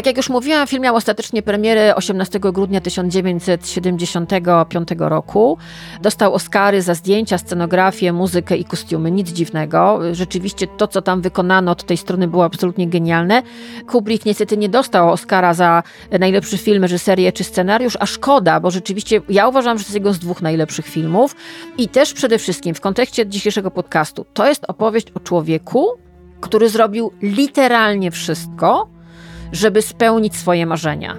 Tak jak już mówiłam, film miał ostatecznie premierę 18 grudnia 1975 roku. Dostał Oscary za zdjęcia, scenografię, muzykę i kostiumy. Nic dziwnego. Rzeczywiście to, co tam wykonano od tej strony było absolutnie genialne. Kubrick niestety nie dostał Oscara za najlepszy film, reżyserię czy scenariusz, a szkoda, bo rzeczywiście ja uważam, że to jest jego z dwóch najlepszych filmów. I też przede wszystkim w kontekście dzisiejszego podcastu, to jest opowieść o człowieku, który zrobił literalnie wszystko, żeby spełnić swoje marzenia.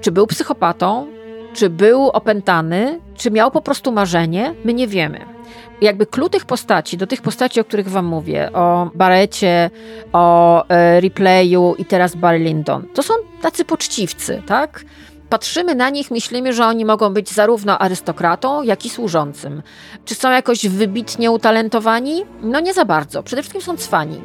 Czy był psychopatą, czy był opętany, czy miał po prostu marzenie, my nie wiemy. Jakby klucz tych postaci, do tych postaci, o których wam mówię, o Barecie, o e, Replayu i teraz Barry Lyndon, to są tacy poczciwcy, tak? Patrzymy na nich, myślimy, że oni mogą być zarówno arystokratą, jak i służącym. Czy są jakoś wybitnie utalentowani? No nie za bardzo. Przede wszystkim są cwani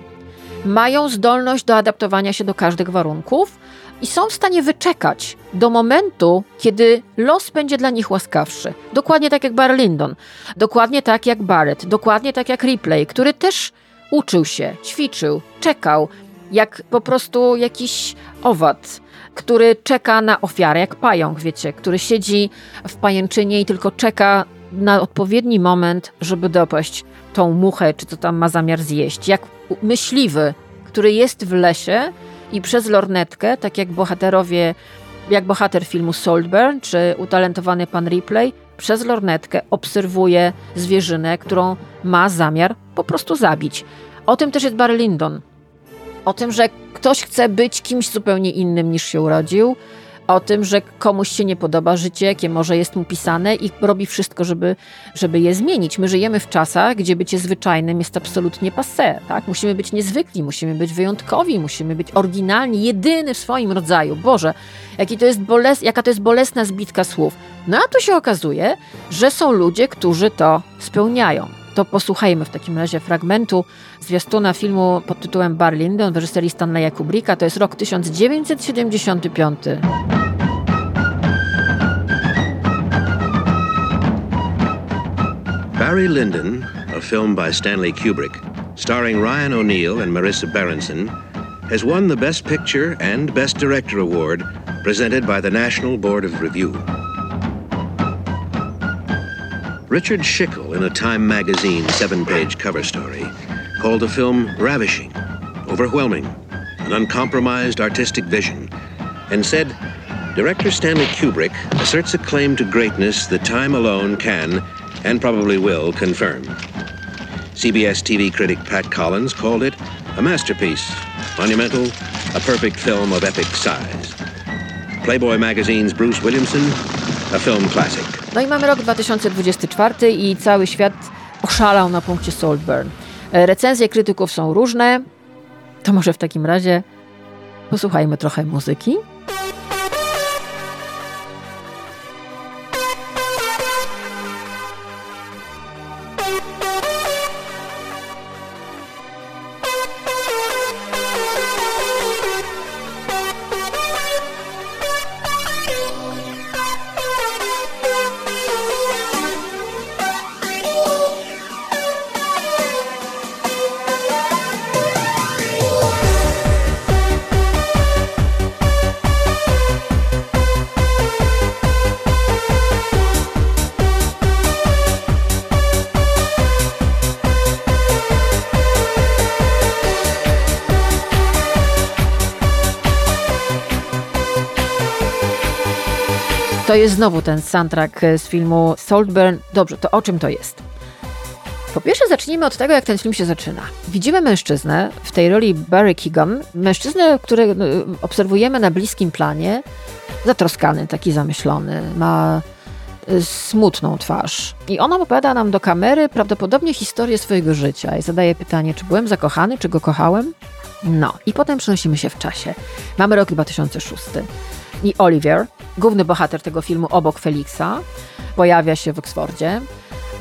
mają zdolność do adaptowania się do każdych warunków i są w stanie wyczekać do momentu, kiedy los będzie dla nich łaskawszy. Dokładnie tak jak Barry Lyndon, dokładnie tak jak Barrett, dokładnie tak jak Ripley, który też uczył się, ćwiczył, czekał, jak po prostu jakiś owad, który czeka na ofiarę, jak pająk, wiecie, który siedzi w pajęczynie i tylko czeka na odpowiedni moment, żeby dopaść tą muchę, czy co tam ma zamiar zjeść. Jak myśliwy, który jest w lesie i przez lornetkę, tak jak bohaterowie, jak bohater filmu Saltburn, czy utalentowany pan Ripley, przez lornetkę obserwuje zwierzynę, którą ma zamiar po prostu zabić. O tym też jest Barry Lyndon. O tym, że ktoś chce być kimś zupełnie innym niż się urodził, o tym, że komuś się nie podoba życie, jakie może jest mu pisane i robi wszystko, żeby, żeby je zmienić. My żyjemy w czasach, gdzie bycie zwyczajnym jest absolutnie passé, tak? Musimy być niezwykli, musimy być wyjątkowi, musimy być oryginalni, jedyny w swoim rodzaju. Boże, jaki to jest boles, jaka to jest bolesna zbitka słów. No a tu się okazuje, że są ludzie, którzy to spełniają. To posłuchajmy w takim razie fragmentu zwiastuna filmu pod tytułem Bar Lyndon w reżyserii Stanleya Kubricka. To jest rok 1975. Barry Lyndon, a film by Stanley Kubrick, starring Ryan O'Neill and Marissa Berenson, has won the Best Picture and Best Director award presented by the National Board of Review. Richard Schickel, in a Time magazine seven page cover story, called the film ravishing, overwhelming, an uncompromised artistic vision, and said Director Stanley Kubrick asserts a claim to greatness that time alone can, and probably will, confirm. CBS TV critic Pat Collins called it a masterpiece, monumental, a perfect film of epic size. Playboy magazine's Bruce Williamson. No i mamy rok 2024 i cały świat oszalał na punkcie Saltburn. E, recenzje krytyków są różne. To może w takim razie posłuchajmy trochę muzyki. To jest znowu ten soundtrack z filmu Saltburn. Dobrze, to o czym to jest? Po pierwsze zacznijmy od tego, jak ten film się zaczyna. Widzimy mężczyznę w tej roli Barry Keegan, mężczyznę, który no, obserwujemy na bliskim planie, zatroskany, taki zamyślony, ma y, smutną twarz. I ona opowiada nam do kamery prawdopodobnie historię swojego życia i zadaje pytanie, czy byłem zakochany, czy go kochałem? No, i potem przenosimy się w czasie. Mamy rok 2006 i Oliver, główny bohater tego filmu obok Felixa, pojawia się w Oksfordzie,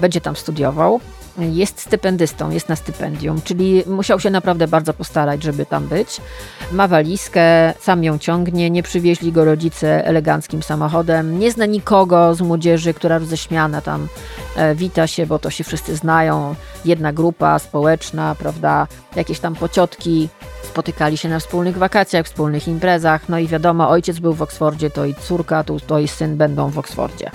będzie tam studiował jest stypendystą, jest na stypendium, czyli musiał się naprawdę bardzo postarać, żeby tam być. Ma walizkę, sam ją ciągnie, nie przywieźli go rodzice eleganckim samochodem, nie zna nikogo z młodzieży, która roześmiana tam e, wita się, bo to się wszyscy znają. Jedna grupa społeczna, prawda, jakieś tam pociotki, spotykali się na wspólnych wakacjach, wspólnych imprezach, no i wiadomo, ojciec był w Oksfordzie, to i córka, to, to i syn będą w Oksfordzie.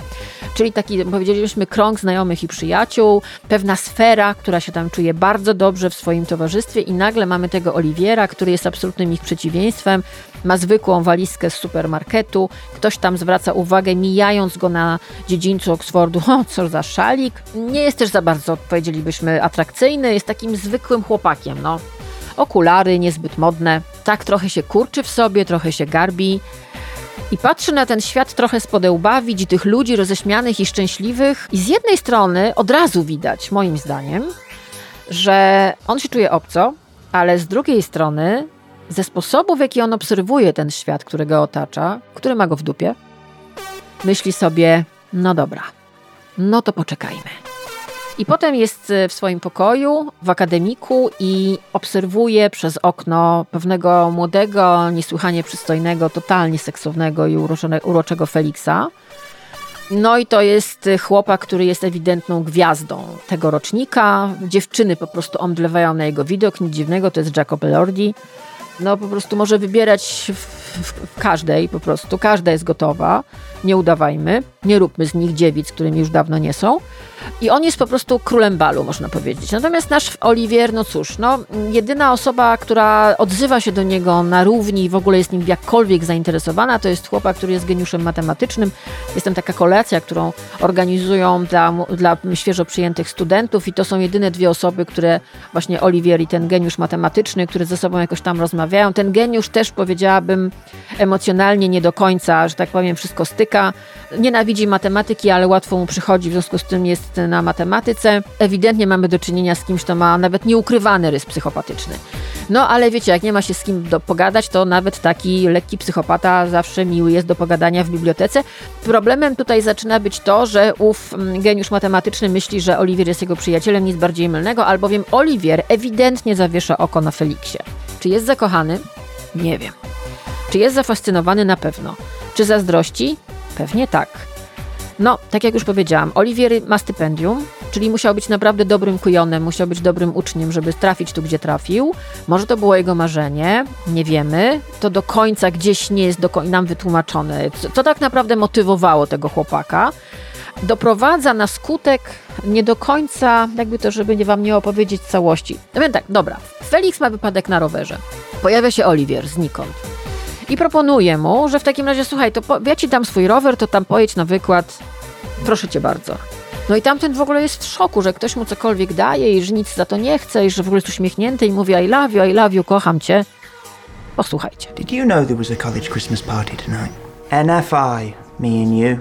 Czyli taki, powiedzieliśmy, krąg znajomych i przyjaciół, pewna sfera, która się tam czuje bardzo dobrze w swoim towarzystwie i nagle mamy tego Oliwiera, który jest absolutnym ich przeciwieństwem, ma zwykłą walizkę z supermarketu, ktoś tam zwraca uwagę, mijając go na dziedzińcu Oksfordu, o, co za szalik. Nie jest też za bardzo, powiedzielibyśmy, atrakcyjny, jest takim zwykłym chłopakiem, no. Okulary niezbyt modne, tak trochę się kurczy w sobie, trochę się garbi. I patrzy na ten świat trochę z podełba, widzi tych ludzi roześmianych i szczęśliwych. I z jednej strony od razu widać, moim zdaniem, że on się czuje obco, ale z drugiej strony ze sposobu, w jaki on obserwuje ten świat, który go otacza, który ma go w dupie, myśli sobie, no dobra, no to poczekajmy. I potem jest e, w swoim pokoju, w akademiku i obserwuje przez okno pewnego młodego, niesłychanie przystojnego, totalnie seksownego i uroczego Feliksa. No i to jest chłopak, który jest ewidentną gwiazdą tego rocznika. Dziewczyny po prostu omdlewają na jego widok, nic dziwnego, to jest Jacob Elordi. No po prostu może wybierać w, w każdej, po prostu każda jest gotowa. Nie udawajmy, nie róbmy z nich dziewic, którymi już dawno nie są. I on jest po prostu królem balu, można powiedzieć. Natomiast nasz Oliwier, no cóż, no, jedyna osoba, która odzywa się do niego na równi i w ogóle jest nim jakkolwiek zainteresowana, to jest chłopak, który jest geniuszem matematycznym. Jest tam taka kolacja, którą organizują dla, dla świeżo przyjętych studentów i to są jedyne dwie osoby, które właśnie Oliwier i ten geniusz matematyczny, które ze sobą jakoś tam rozmawiają. Ten geniusz też powiedziałabym emocjonalnie nie do końca, że tak powiem, wszystko styka. Nienawidzi matematyki, ale łatwo mu przychodzi, w związku z tym jest na matematyce. Ewidentnie mamy do czynienia z kimś, kto ma nawet nieukrywany rys psychopatyczny. No ale wiecie, jak nie ma się z kim pogadać, to nawet taki lekki psychopata zawsze miły jest do pogadania w bibliotece. Problemem tutaj zaczyna być to, że ów mm, geniusz matematyczny myśli, że Oliwier jest jego przyjacielem, nic bardziej mylnego, albowiem Oliwier ewidentnie zawiesza oko na Feliksie. Czy jest zakochany? Nie wiem. Czy jest zafascynowany? Na pewno. Czy zazdrości? Pewnie tak. No, tak jak już powiedziałam, Olivier ma stypendium, czyli musiał być naprawdę dobrym kujonem, musiał być dobrym uczniem, żeby trafić tu, gdzie trafił. Może to było jego marzenie, nie wiemy. To do końca gdzieś nie jest do nam wytłumaczone. Co, co tak naprawdę motywowało tego chłopaka? Doprowadza na skutek nie do końca, jakby to, żeby nie wam nie opowiedzieć całości. No więc tak, dobra. Felix ma wypadek na rowerze. Pojawia się Oliwier znikąd i proponuję mu, że w takim razie, słuchaj, to po, ja ci dam swój rower, to tam pojedź na wykład. Proszę cię bardzo. No i tamten w ogóle jest w szoku, że ktoś mu cokolwiek daje i że nic za to nie chce i że w ogóle jest uśmiechnięty i mówi I love you, I love you, kocham cię. Posłuchajcie. Did you know there was a college Christmas party tonight? NFI, me and you,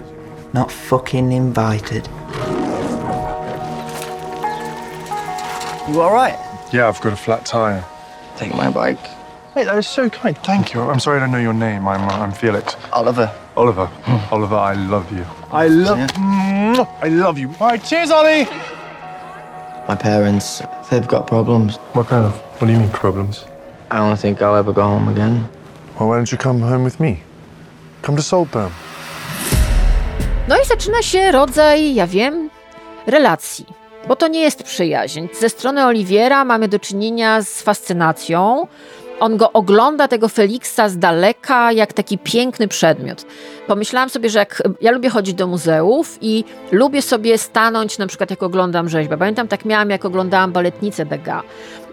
not fucking invited. You alright? Yeah, I've got a flat tire. Take my bike. Hey, that is so kind. Thank you. I'm sorry I don't know your name. I'm, uh, I'm Felix. Oliver. Oliver. Hmm. Oliver, I love you. I love yeah. I love you. All right, cheers, Ollie. My parents, they've got problems. What kind of? What do you mean problems? I don't think I'll ever go home again. Well, why don't you come home with me? Come to Saltburn. No i zaczyna się rodzaj, ja wiem, relacji. Bo to nie jest przyjaźń. Ze strony Oliwiera mamy do czynienia z fascynacją, on go ogląda, tego Feliksa z daleka, jak taki piękny przedmiot. Pomyślałam sobie, że jak ja lubię chodzić do muzeów i lubię sobie stanąć, na przykład jak oglądam rzeźbę. Pamiętam, tak miałam, jak oglądałam baletnicę Degas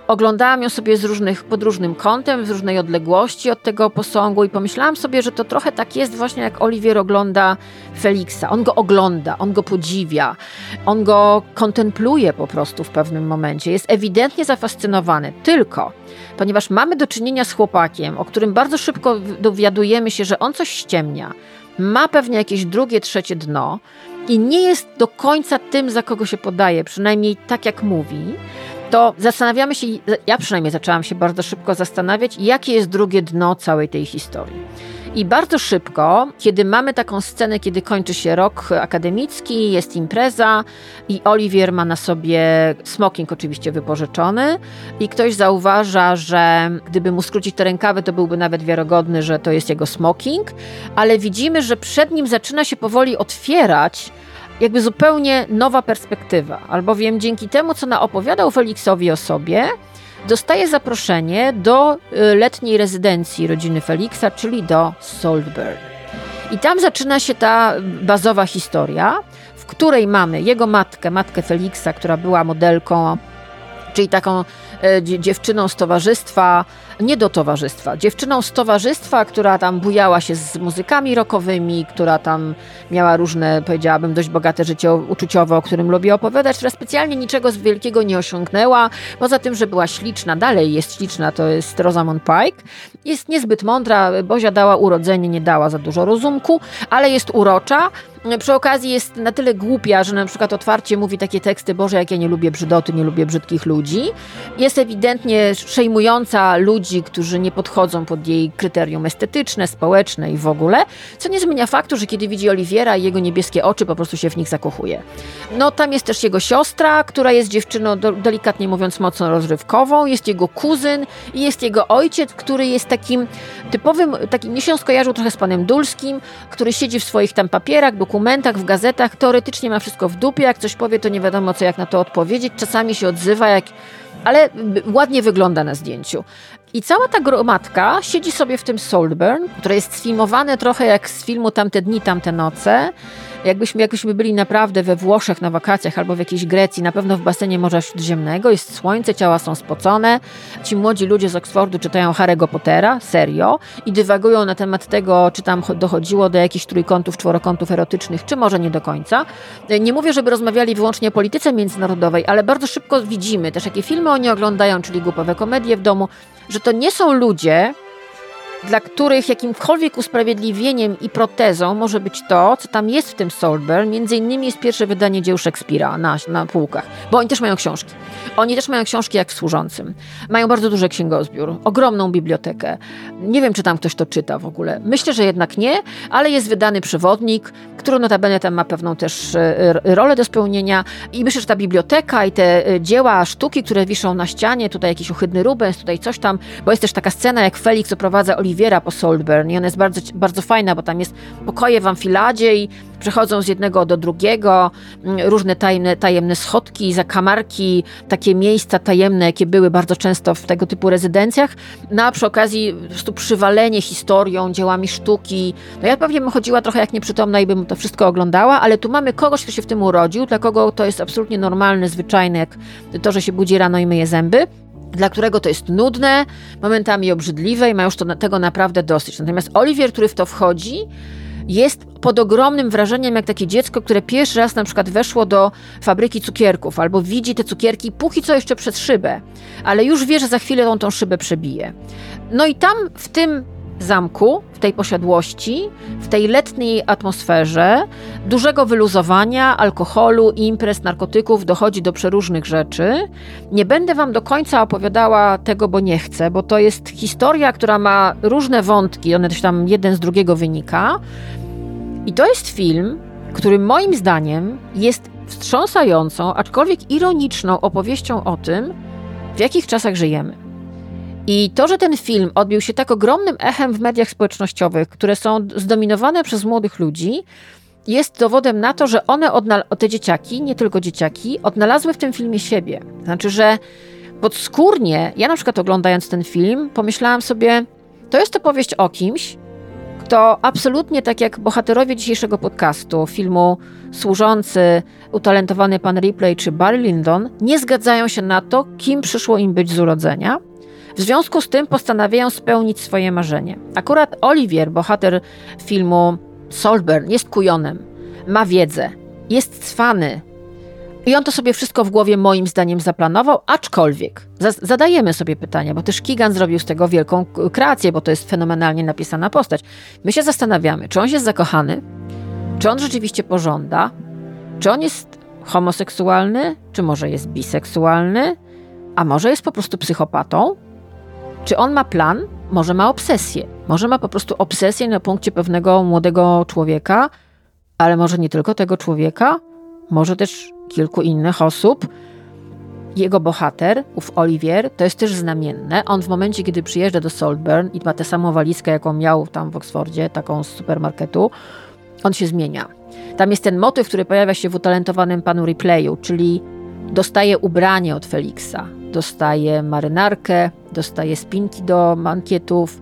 oglądałam ją sobie z różnych, pod różnym kątem, z różnej odległości od tego posągu i pomyślałam sobie, że to trochę tak jest właśnie jak Oliwier ogląda Feliksa. On go ogląda, on go podziwia, on go kontempluje po prostu w pewnym momencie. Jest ewidentnie zafascynowany. Tylko, ponieważ mamy do czynienia z chłopakiem, o którym bardzo szybko dowiadujemy się, że on coś ściemnia, ma pewnie jakieś drugie, trzecie dno i nie jest do końca tym, za kogo się podaje, przynajmniej tak jak mówi, to zastanawiamy się, ja przynajmniej zaczęłam się bardzo szybko zastanawiać, jakie jest drugie dno całej tej historii. I bardzo szybko, kiedy mamy taką scenę, kiedy kończy się rok akademicki, jest impreza i Oliwier ma na sobie smoking oczywiście wypożyczony i ktoś zauważa, że gdyby mu skrócić te rękawy, to byłby nawet wiarygodny, że to jest jego smoking, ale widzimy, że przed nim zaczyna się powoli otwierać jakby zupełnie nowa perspektywa, albowiem dzięki temu, co naopowiadał Feliksowi o sobie, dostaje zaproszenie do y, letniej rezydencji rodziny Feliksa, czyli do Saltburn. I tam zaczyna się ta bazowa historia, w której mamy jego matkę, matkę Feliksa, która była modelką, czyli taką dziewczyną z towarzystwa, nie do towarzystwa, dziewczyną z towarzystwa, która tam bujała się z muzykami rockowymi, która tam miała różne, powiedziałabym, dość bogate życie uczuciowe, o którym lubię opowiadać, która specjalnie niczego z wielkiego nie osiągnęła, poza tym, że była śliczna, dalej jest śliczna, to jest Rosamund Pike, jest niezbyt mądra, Bozia dała urodzenie, nie dała za dużo rozumku, ale jest urocza, przy okazji jest na tyle głupia, że na przykład otwarcie mówi takie teksty, Boże, jak ja nie lubię brzydoty, nie lubię brzydkich ludzi. Jest ewidentnie przejmująca ludzi, którzy nie podchodzą pod jej kryterium estetyczne, społeczne i w ogóle, co nie zmienia faktu, że kiedy widzi Oliwiera i jego niebieskie oczy, po prostu się w nich zakochuje. No tam jest też jego siostra, która jest dziewczyną, delikatnie mówiąc, mocno rozrywkową, jest jego kuzyn i jest jego ojciec, który jest takim typowym, takim, mnie się skojarzył trochę z panem Dulskim, który siedzi w swoich tam papierach, dokumentach, dokumentach, w gazetach, teoretycznie ma wszystko w dupie, jak coś powie, to nie wiadomo co, jak na to odpowiedzieć, czasami się odzywa, jak... ale ładnie wygląda na zdjęciu. I cała ta gromadka siedzi sobie w tym Saltburn, które jest sfilmowane trochę jak z filmu Tamte dni, tamte noce, Jakbyśmy, jakbyśmy byli naprawdę we Włoszech na wakacjach albo w jakiejś Grecji, na pewno w basenie Morza Śródziemnego, jest słońce, ciała są spocone. Ci młodzi ludzie z Oksfordu czytają Harry'ego Pottera, serio, i dywagują na temat tego, czy tam dochodziło do jakichś trójkątów, czworokątów erotycznych, czy może nie do końca. Nie mówię, żeby rozmawiali wyłącznie o polityce międzynarodowej, ale bardzo szybko widzimy też, jakie filmy oni oglądają, czyli głupowe komedie w domu, że to nie są ludzie, dla których jakimkolwiek usprawiedliwieniem i protezą może być to, co tam jest w tym Solberg. Między innymi jest pierwsze wydanie dzieł Szekspira na, na półkach, bo oni też mają książki. Oni też mają książki jak w Służącym. Mają bardzo duży księgozbiór, ogromną bibliotekę. Nie wiem, czy tam ktoś to czyta w ogóle. Myślę, że jednak nie, ale jest wydany przewodnik, który notabene tam ma pewną też e, rolę do spełnienia i myślę, że ta biblioteka i te e, dzieła, sztuki, które wiszą na ścianie, tutaj jakiś ohydny Rubens, tutaj coś tam, bo jest też taka scena, jak Felix oprowadza Oliwiera po Solburn i ona jest bardzo, bardzo fajna, bo tam jest pokoje w amfiladzie i przechodzą z jednego do drugiego, mm, różne tajemne, tajemne schodki, zakamarki, takie miejsca tajemne, jakie były bardzo często w tego typu rezydencjach, no a przy okazji po prostu przywalenie historią, dziełami sztuki. No ja pewnie bym chodziła trochę jak nieprzytomna i bym to wszystko oglądała, ale tu mamy kogoś, kto się w tym urodził, dla kogo to jest absolutnie normalne, zwyczajne, jak to, że się budzi rano i myje zęby dla którego to jest nudne, momentami obrzydliwe i ma już to, tego naprawdę dosyć. Natomiast Oliwier, który w to wchodzi, jest pod ogromnym wrażeniem, jak takie dziecko, które pierwszy raz na przykład weszło do fabryki cukierków, albo widzi te cukierki póki co jeszcze przez szybę, ale już wie, że za chwilę on tą szybę przebije. No i tam w tym zamku, w tej posiadłości, w tej letniej atmosferze dużego wyluzowania, alkoholu, imprez, narkotyków dochodzi do przeróżnych rzeczy. Nie będę wam do końca opowiadała tego, bo nie chcę, bo to jest historia, która ma różne wątki, one też tam jeden z drugiego wynika. I to jest film, który moim zdaniem jest wstrząsającą, aczkolwiek ironiczną opowieścią o tym, w jakich czasach żyjemy. I to, że ten film odbił się tak ogromnym echem w mediach społecznościowych, które są zdominowane przez młodych ludzi, jest dowodem na to, że one, te dzieciaki, nie tylko dzieciaki, odnalazły w tym filmie siebie. Znaczy, że podskórnie, ja na przykład oglądając ten film, pomyślałam sobie, to jest opowieść o kimś, to absolutnie tak jak bohaterowie dzisiejszego podcastu, filmu służący utalentowany pan Ripley czy Barry Lyndon, nie zgadzają się na to, kim przyszło im być z urodzenia. W związku z tym postanawiają spełnić swoje marzenie. Akurat Olivier, bohater filmu Solburn, jest kujonem, ma wiedzę, jest cwany, i on to sobie wszystko w głowie moim zdaniem zaplanował, aczkolwiek zadajemy sobie pytania, bo też Kigan zrobił z tego wielką kreację, bo to jest fenomenalnie napisana postać. My się zastanawiamy, czy on jest zakochany, czy on rzeczywiście pożąda, czy on jest homoseksualny, czy może jest biseksualny, a może jest po prostu psychopatą, czy on ma plan, może ma obsesję, może ma po prostu obsesję na punkcie pewnego młodego człowieka, ale może nie tylko tego człowieka, może też kilku innych osób. Jego bohater, ów Olivier, to jest też znamienne. On w momencie, kiedy przyjeżdża do Saltburn i ma tę samą walizkę, jaką miał tam w Oksfordzie, taką z supermarketu, on się zmienia. Tam jest ten motyw, który pojawia się w utalentowanym panu Replayu, czyli dostaje ubranie od Felixa, dostaje marynarkę, dostaje spinki do mankietów.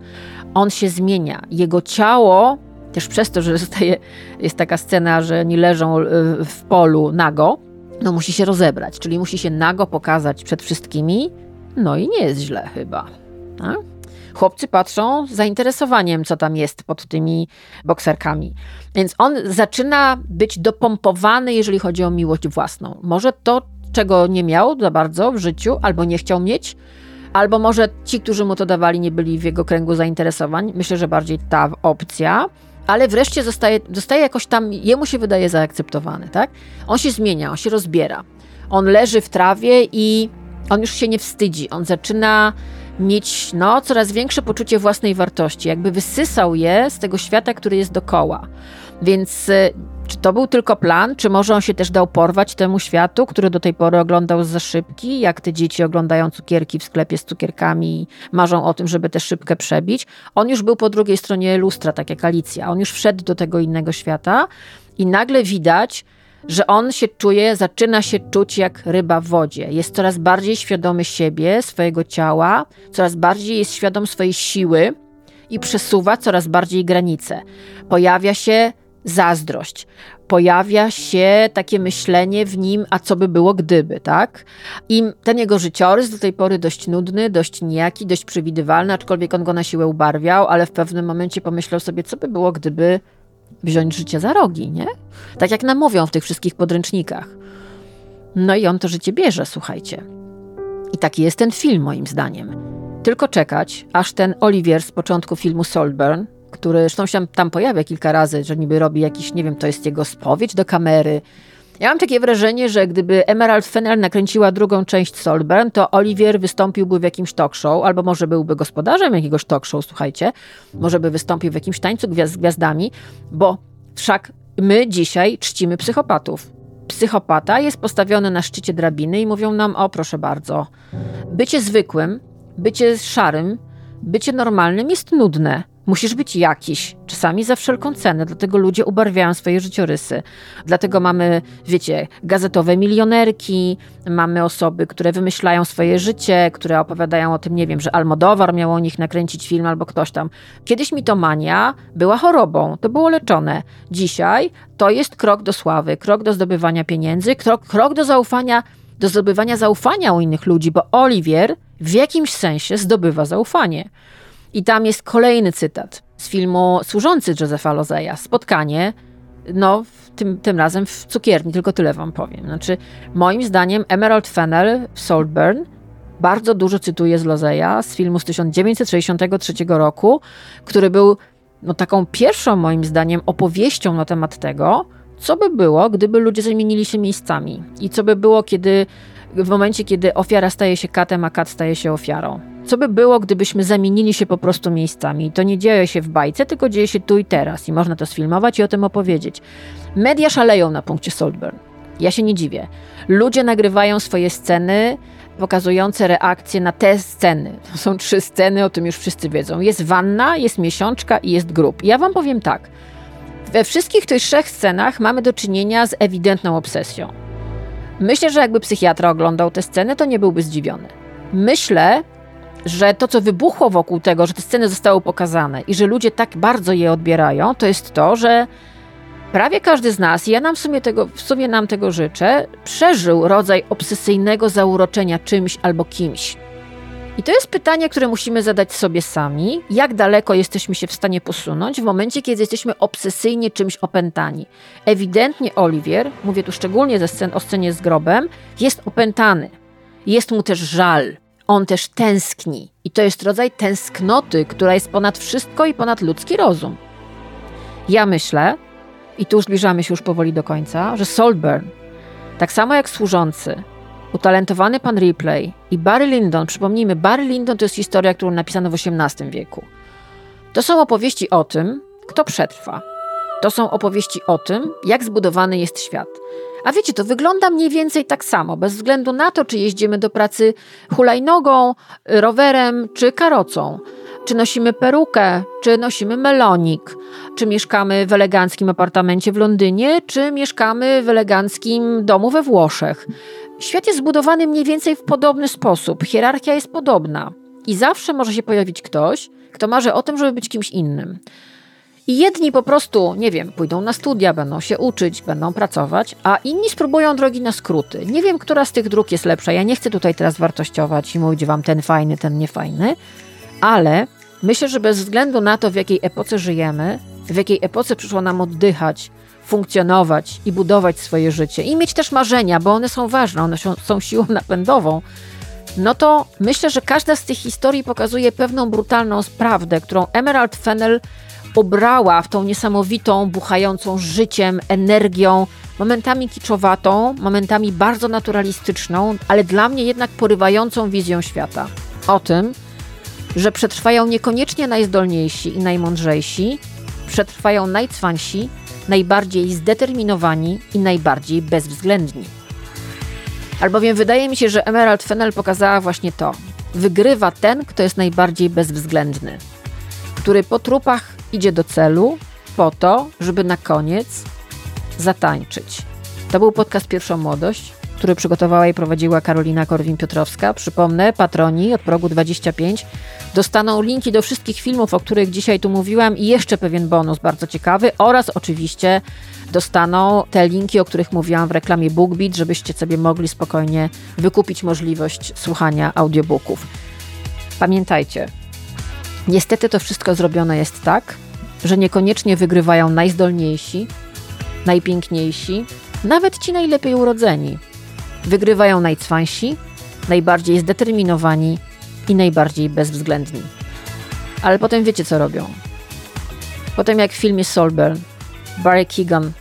On się zmienia. Jego ciało, też przez to, że zostaje, jest taka scena, że nie leżą e, w polu nago, no musi się rozebrać, czyli musi się nago pokazać przed wszystkimi, no i nie jest źle chyba. Chłopcy patrzą z zainteresowaniem, co tam jest pod tymi bokserkami. Więc on zaczyna być dopompowany, jeżeli chodzi o miłość własną. Może to, czego nie miał za bardzo w życiu, albo nie chciał mieć, albo może ci, którzy mu to dawali, nie byli w jego kręgu zainteresowań. Myślę, że bardziej ta opcja ale wreszcie zostaje, zostaje jakoś tam, jemu się wydaje zaakceptowany, tak? On się zmienia, on się rozbiera. On leży w trawie i on już się nie wstydzi. On zaczyna mieć no, coraz większe poczucie własnej wartości, jakby wysysał je z tego świata, który jest dokoła. Więc y, to był tylko plan, czy może on się też dał porwać temu światu, który do tej pory oglądał za szybki, jak te dzieci oglądają cukierki w sklepie z cukierkami i marzą o tym, żeby tę szybkę przebić. On już był po drugiej stronie lustra, tak jak Alicja. On już wszedł do tego innego świata i nagle widać, że on się czuje, zaczyna się czuć jak ryba w wodzie. Jest coraz bardziej świadomy siebie, swojego ciała, coraz bardziej jest świadom swojej siły i przesuwa coraz bardziej granice. Pojawia się zazdrość. Pojawia się takie myślenie w nim, a co by było gdyby, tak? I ten jego życiorys do tej pory dość nudny, dość nijaki, dość przewidywalny, aczkolwiek on go na siłę ubarwiał, ale w pewnym momencie pomyślał sobie, co by było gdyby wziąć życie za rogi, nie? Tak jak nam mówią w tych wszystkich podręcznikach. No i on to życie bierze, słuchajcie. I taki jest ten film, moim zdaniem. Tylko czekać, aż ten Olivier z początku filmu Saltburn, który zresztą się tam pojawia kilka razy, że niby robi jakiś, nie wiem, to jest jego spowiedź do kamery. Ja mam takie wrażenie, że gdyby Emerald Fennel nakręciła drugą część Solburn, to Olivier wystąpiłby w jakimś talk show, albo może byłby gospodarzem jakiegoś talk show, słuchajcie. Może by wystąpił w jakimś tańcu z gwiazdami, bo wszak my dzisiaj czcimy psychopatów. Psychopata jest postawiony na szczycie drabiny i mówią nam: O, proszę bardzo, bycie zwykłym, bycie szarym, bycie normalnym jest nudne. Musisz być jakiś, czasami za wszelką cenę, dlatego ludzie ubarwiają swoje życiorysy. Dlatego mamy, wiecie, gazetowe milionerki, mamy osoby, które wymyślają swoje życie, które opowiadają o tym, nie wiem, że Almodowar miał o nich nakręcić film albo ktoś tam. Kiedyś mitomania była chorobą, to było leczone. Dzisiaj to jest krok do sławy, krok do zdobywania pieniędzy, krok, krok do zaufania, do zdobywania zaufania u innych ludzi, bo Oliwier w jakimś sensie zdobywa zaufanie. I tam jest kolejny cytat z filmu służący Josepha Lozeja. Spotkanie, no tym, tym razem w cukierni, tylko tyle wam powiem. Znaczy, moim zdaniem Emerald Fennel w Saltburn bardzo dużo cytuje z Lozeja z filmu z 1963 roku, który był no, taką pierwszą, moim zdaniem, opowieścią na temat tego, co by było, gdyby ludzie zamienili się miejscami i co by było, kiedy w momencie, kiedy ofiara staje się katem, a kat staje się ofiarą. Co by było, gdybyśmy zamienili się po prostu miejscami? To nie dzieje się w bajce, tylko dzieje się tu i teraz i można to sfilmować i o tym opowiedzieć. Media szaleją na punkcie Saltburn. Ja się nie dziwię. Ludzie nagrywają swoje sceny pokazujące reakcje na te sceny. To są trzy sceny, o tym już wszyscy wiedzą. Jest wanna, jest miesiączka i jest grób. Ja wam powiem tak. We wszystkich tych trzech scenach mamy do czynienia z ewidentną obsesją. Myślę, że jakby psychiatra oglądał te sceny, to nie byłby zdziwiony. Myślę, że to, co wybuchło wokół tego, że te sceny zostały pokazane i że ludzie tak bardzo je odbierają, to jest to, że prawie każdy z nas, i ja nam w sumie, tego, w sumie nam tego życzę, przeżył rodzaj obsesyjnego zauroczenia czymś albo kimś. I to jest pytanie, które musimy zadać sobie sami, jak daleko jesteśmy się w stanie posunąć w momencie, kiedy jesteśmy obsesyjnie czymś opętani. Ewidentnie Oliwier, mówię tu szczególnie ze scen, o scenie z grobem, jest opętany. Jest mu też żal. On też tęskni. I to jest rodzaj tęsknoty, która jest ponad wszystko i ponad ludzki rozum. Ja myślę, i tu zbliżamy się już powoli do końca, że Solburn, tak samo jak służący, utalentowany pan Ripley i Barry Lyndon, przypomnijmy, Barry Lyndon to jest historia, którą napisano w XVIII wieku. To są opowieści o tym, kto przetrwa. To są opowieści o tym, jak zbudowany jest świat. A wiecie, to wygląda mniej więcej tak samo, bez względu na to, czy jeździmy do pracy hulajnogą, rowerem czy karocą. Czy nosimy perukę, czy nosimy melonik, czy mieszkamy w eleganckim apartamencie w Londynie, czy mieszkamy w eleganckim domu we Włoszech. Świat jest zbudowany mniej więcej w podobny sposób, hierarchia jest podobna i zawsze może się pojawić ktoś, kto marzy o tym, żeby być kimś innym. I jedni po prostu, nie wiem, pójdą na studia, będą się uczyć, będą pracować, a inni spróbują drogi na skróty. Nie wiem, która z tych dróg jest lepsza. Ja nie chcę tutaj teraz wartościować i mówić wam ten fajny, ten niefajny, ale myślę, że bez względu na to, w jakiej epoce żyjemy, w jakiej epoce przyszło nam oddychać, funkcjonować i budować swoje życie i mieć też marzenia, bo one są ważne, one są siłą napędową, no to myślę, że każda z tych historii pokazuje pewną brutalną prawdę, którą Emerald Fennel obrała w tą niesamowitą, buchającą życiem, energią, momentami kiczowatą, momentami bardzo naturalistyczną, ale dla mnie jednak porywającą wizją świata. O tym, że przetrwają niekoniecznie najzdolniejsi i najmądrzejsi, przetrwają najcwańsi, najbardziej zdeterminowani i najbardziej bezwzględni. Albowiem wydaje mi się, że Emerald Fennel pokazała właśnie to. Wygrywa ten, kto jest najbardziej bezwzględny, który po trupach idzie do celu po to, żeby na koniec zatańczyć. To był podcast Pierwszą Młodość, który przygotowała i prowadziła Karolina Korwin-Piotrowska. Przypomnę, patroni od progu 25 dostaną linki do wszystkich filmów, o których dzisiaj tu mówiłam i jeszcze pewien bonus bardzo ciekawy oraz oczywiście dostaną te linki, o których mówiłam w reklamie BookBeat, żebyście sobie mogli spokojnie wykupić możliwość słuchania audiobooków. Pamiętajcie, niestety to wszystko zrobione jest tak, że niekoniecznie wygrywają najzdolniejsi, najpiękniejsi, nawet ci najlepiej urodzeni. Wygrywają najcwańsi, najbardziej zdeterminowani i najbardziej bezwzględni. Ale potem wiecie, co robią. Potem jak w filmie Solburn, Barry Keegan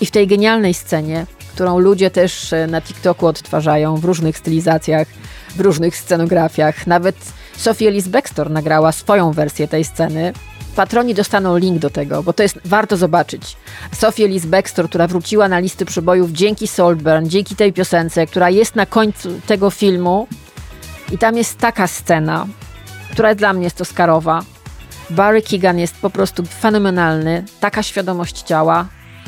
i w tej genialnej scenie, którą ludzie też e, na TikToku odtwarzają w różnych stylizacjach, w różnych scenografiach. Nawet Sophie Ellis Bextor nagrała swoją wersję tej sceny, patroni dostaną link do tego, bo to jest warto zobaczyć. Sophie Ellis Bextor, która wróciła na listy przybojów dzięki Saltburn, dzięki tej piosence, która jest na końcu tego filmu. I tam jest taka scena, która dla mnie jest Oscarowa. Barry Keegan jest po prostu fenomenalny, taka świadomość ciała,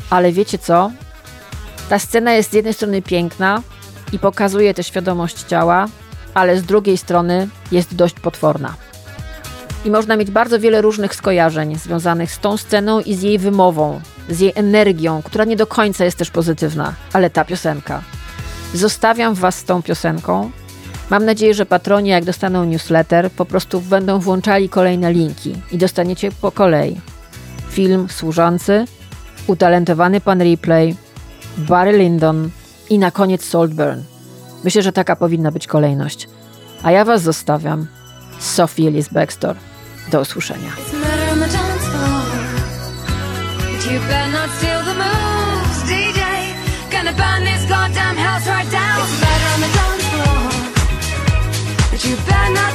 ale wiecie co? Ta scena jest z jednej strony piękna i pokazuje tę świadomość ciała, ale z drugiej strony jest dość potworna. I można mieć bardzo wiele różnych skojarzeń związanych z tą sceną i z jej wymową, z jej energią, która nie do końca jest też pozytywna, ale ta piosenka. Zostawiam Was z tą piosenką. Mam nadzieję, że patroni, jak dostaną newsletter, po prostu będą włączali kolejne linki i dostaniecie po kolei film służący, utalentowany pan Replay, Barry Lyndon i na koniec Saltburn. Myślę, że taka powinna być kolejność. A ja Was zostawiam Sophie Ellis Baxter. Do usłyszenia. you better not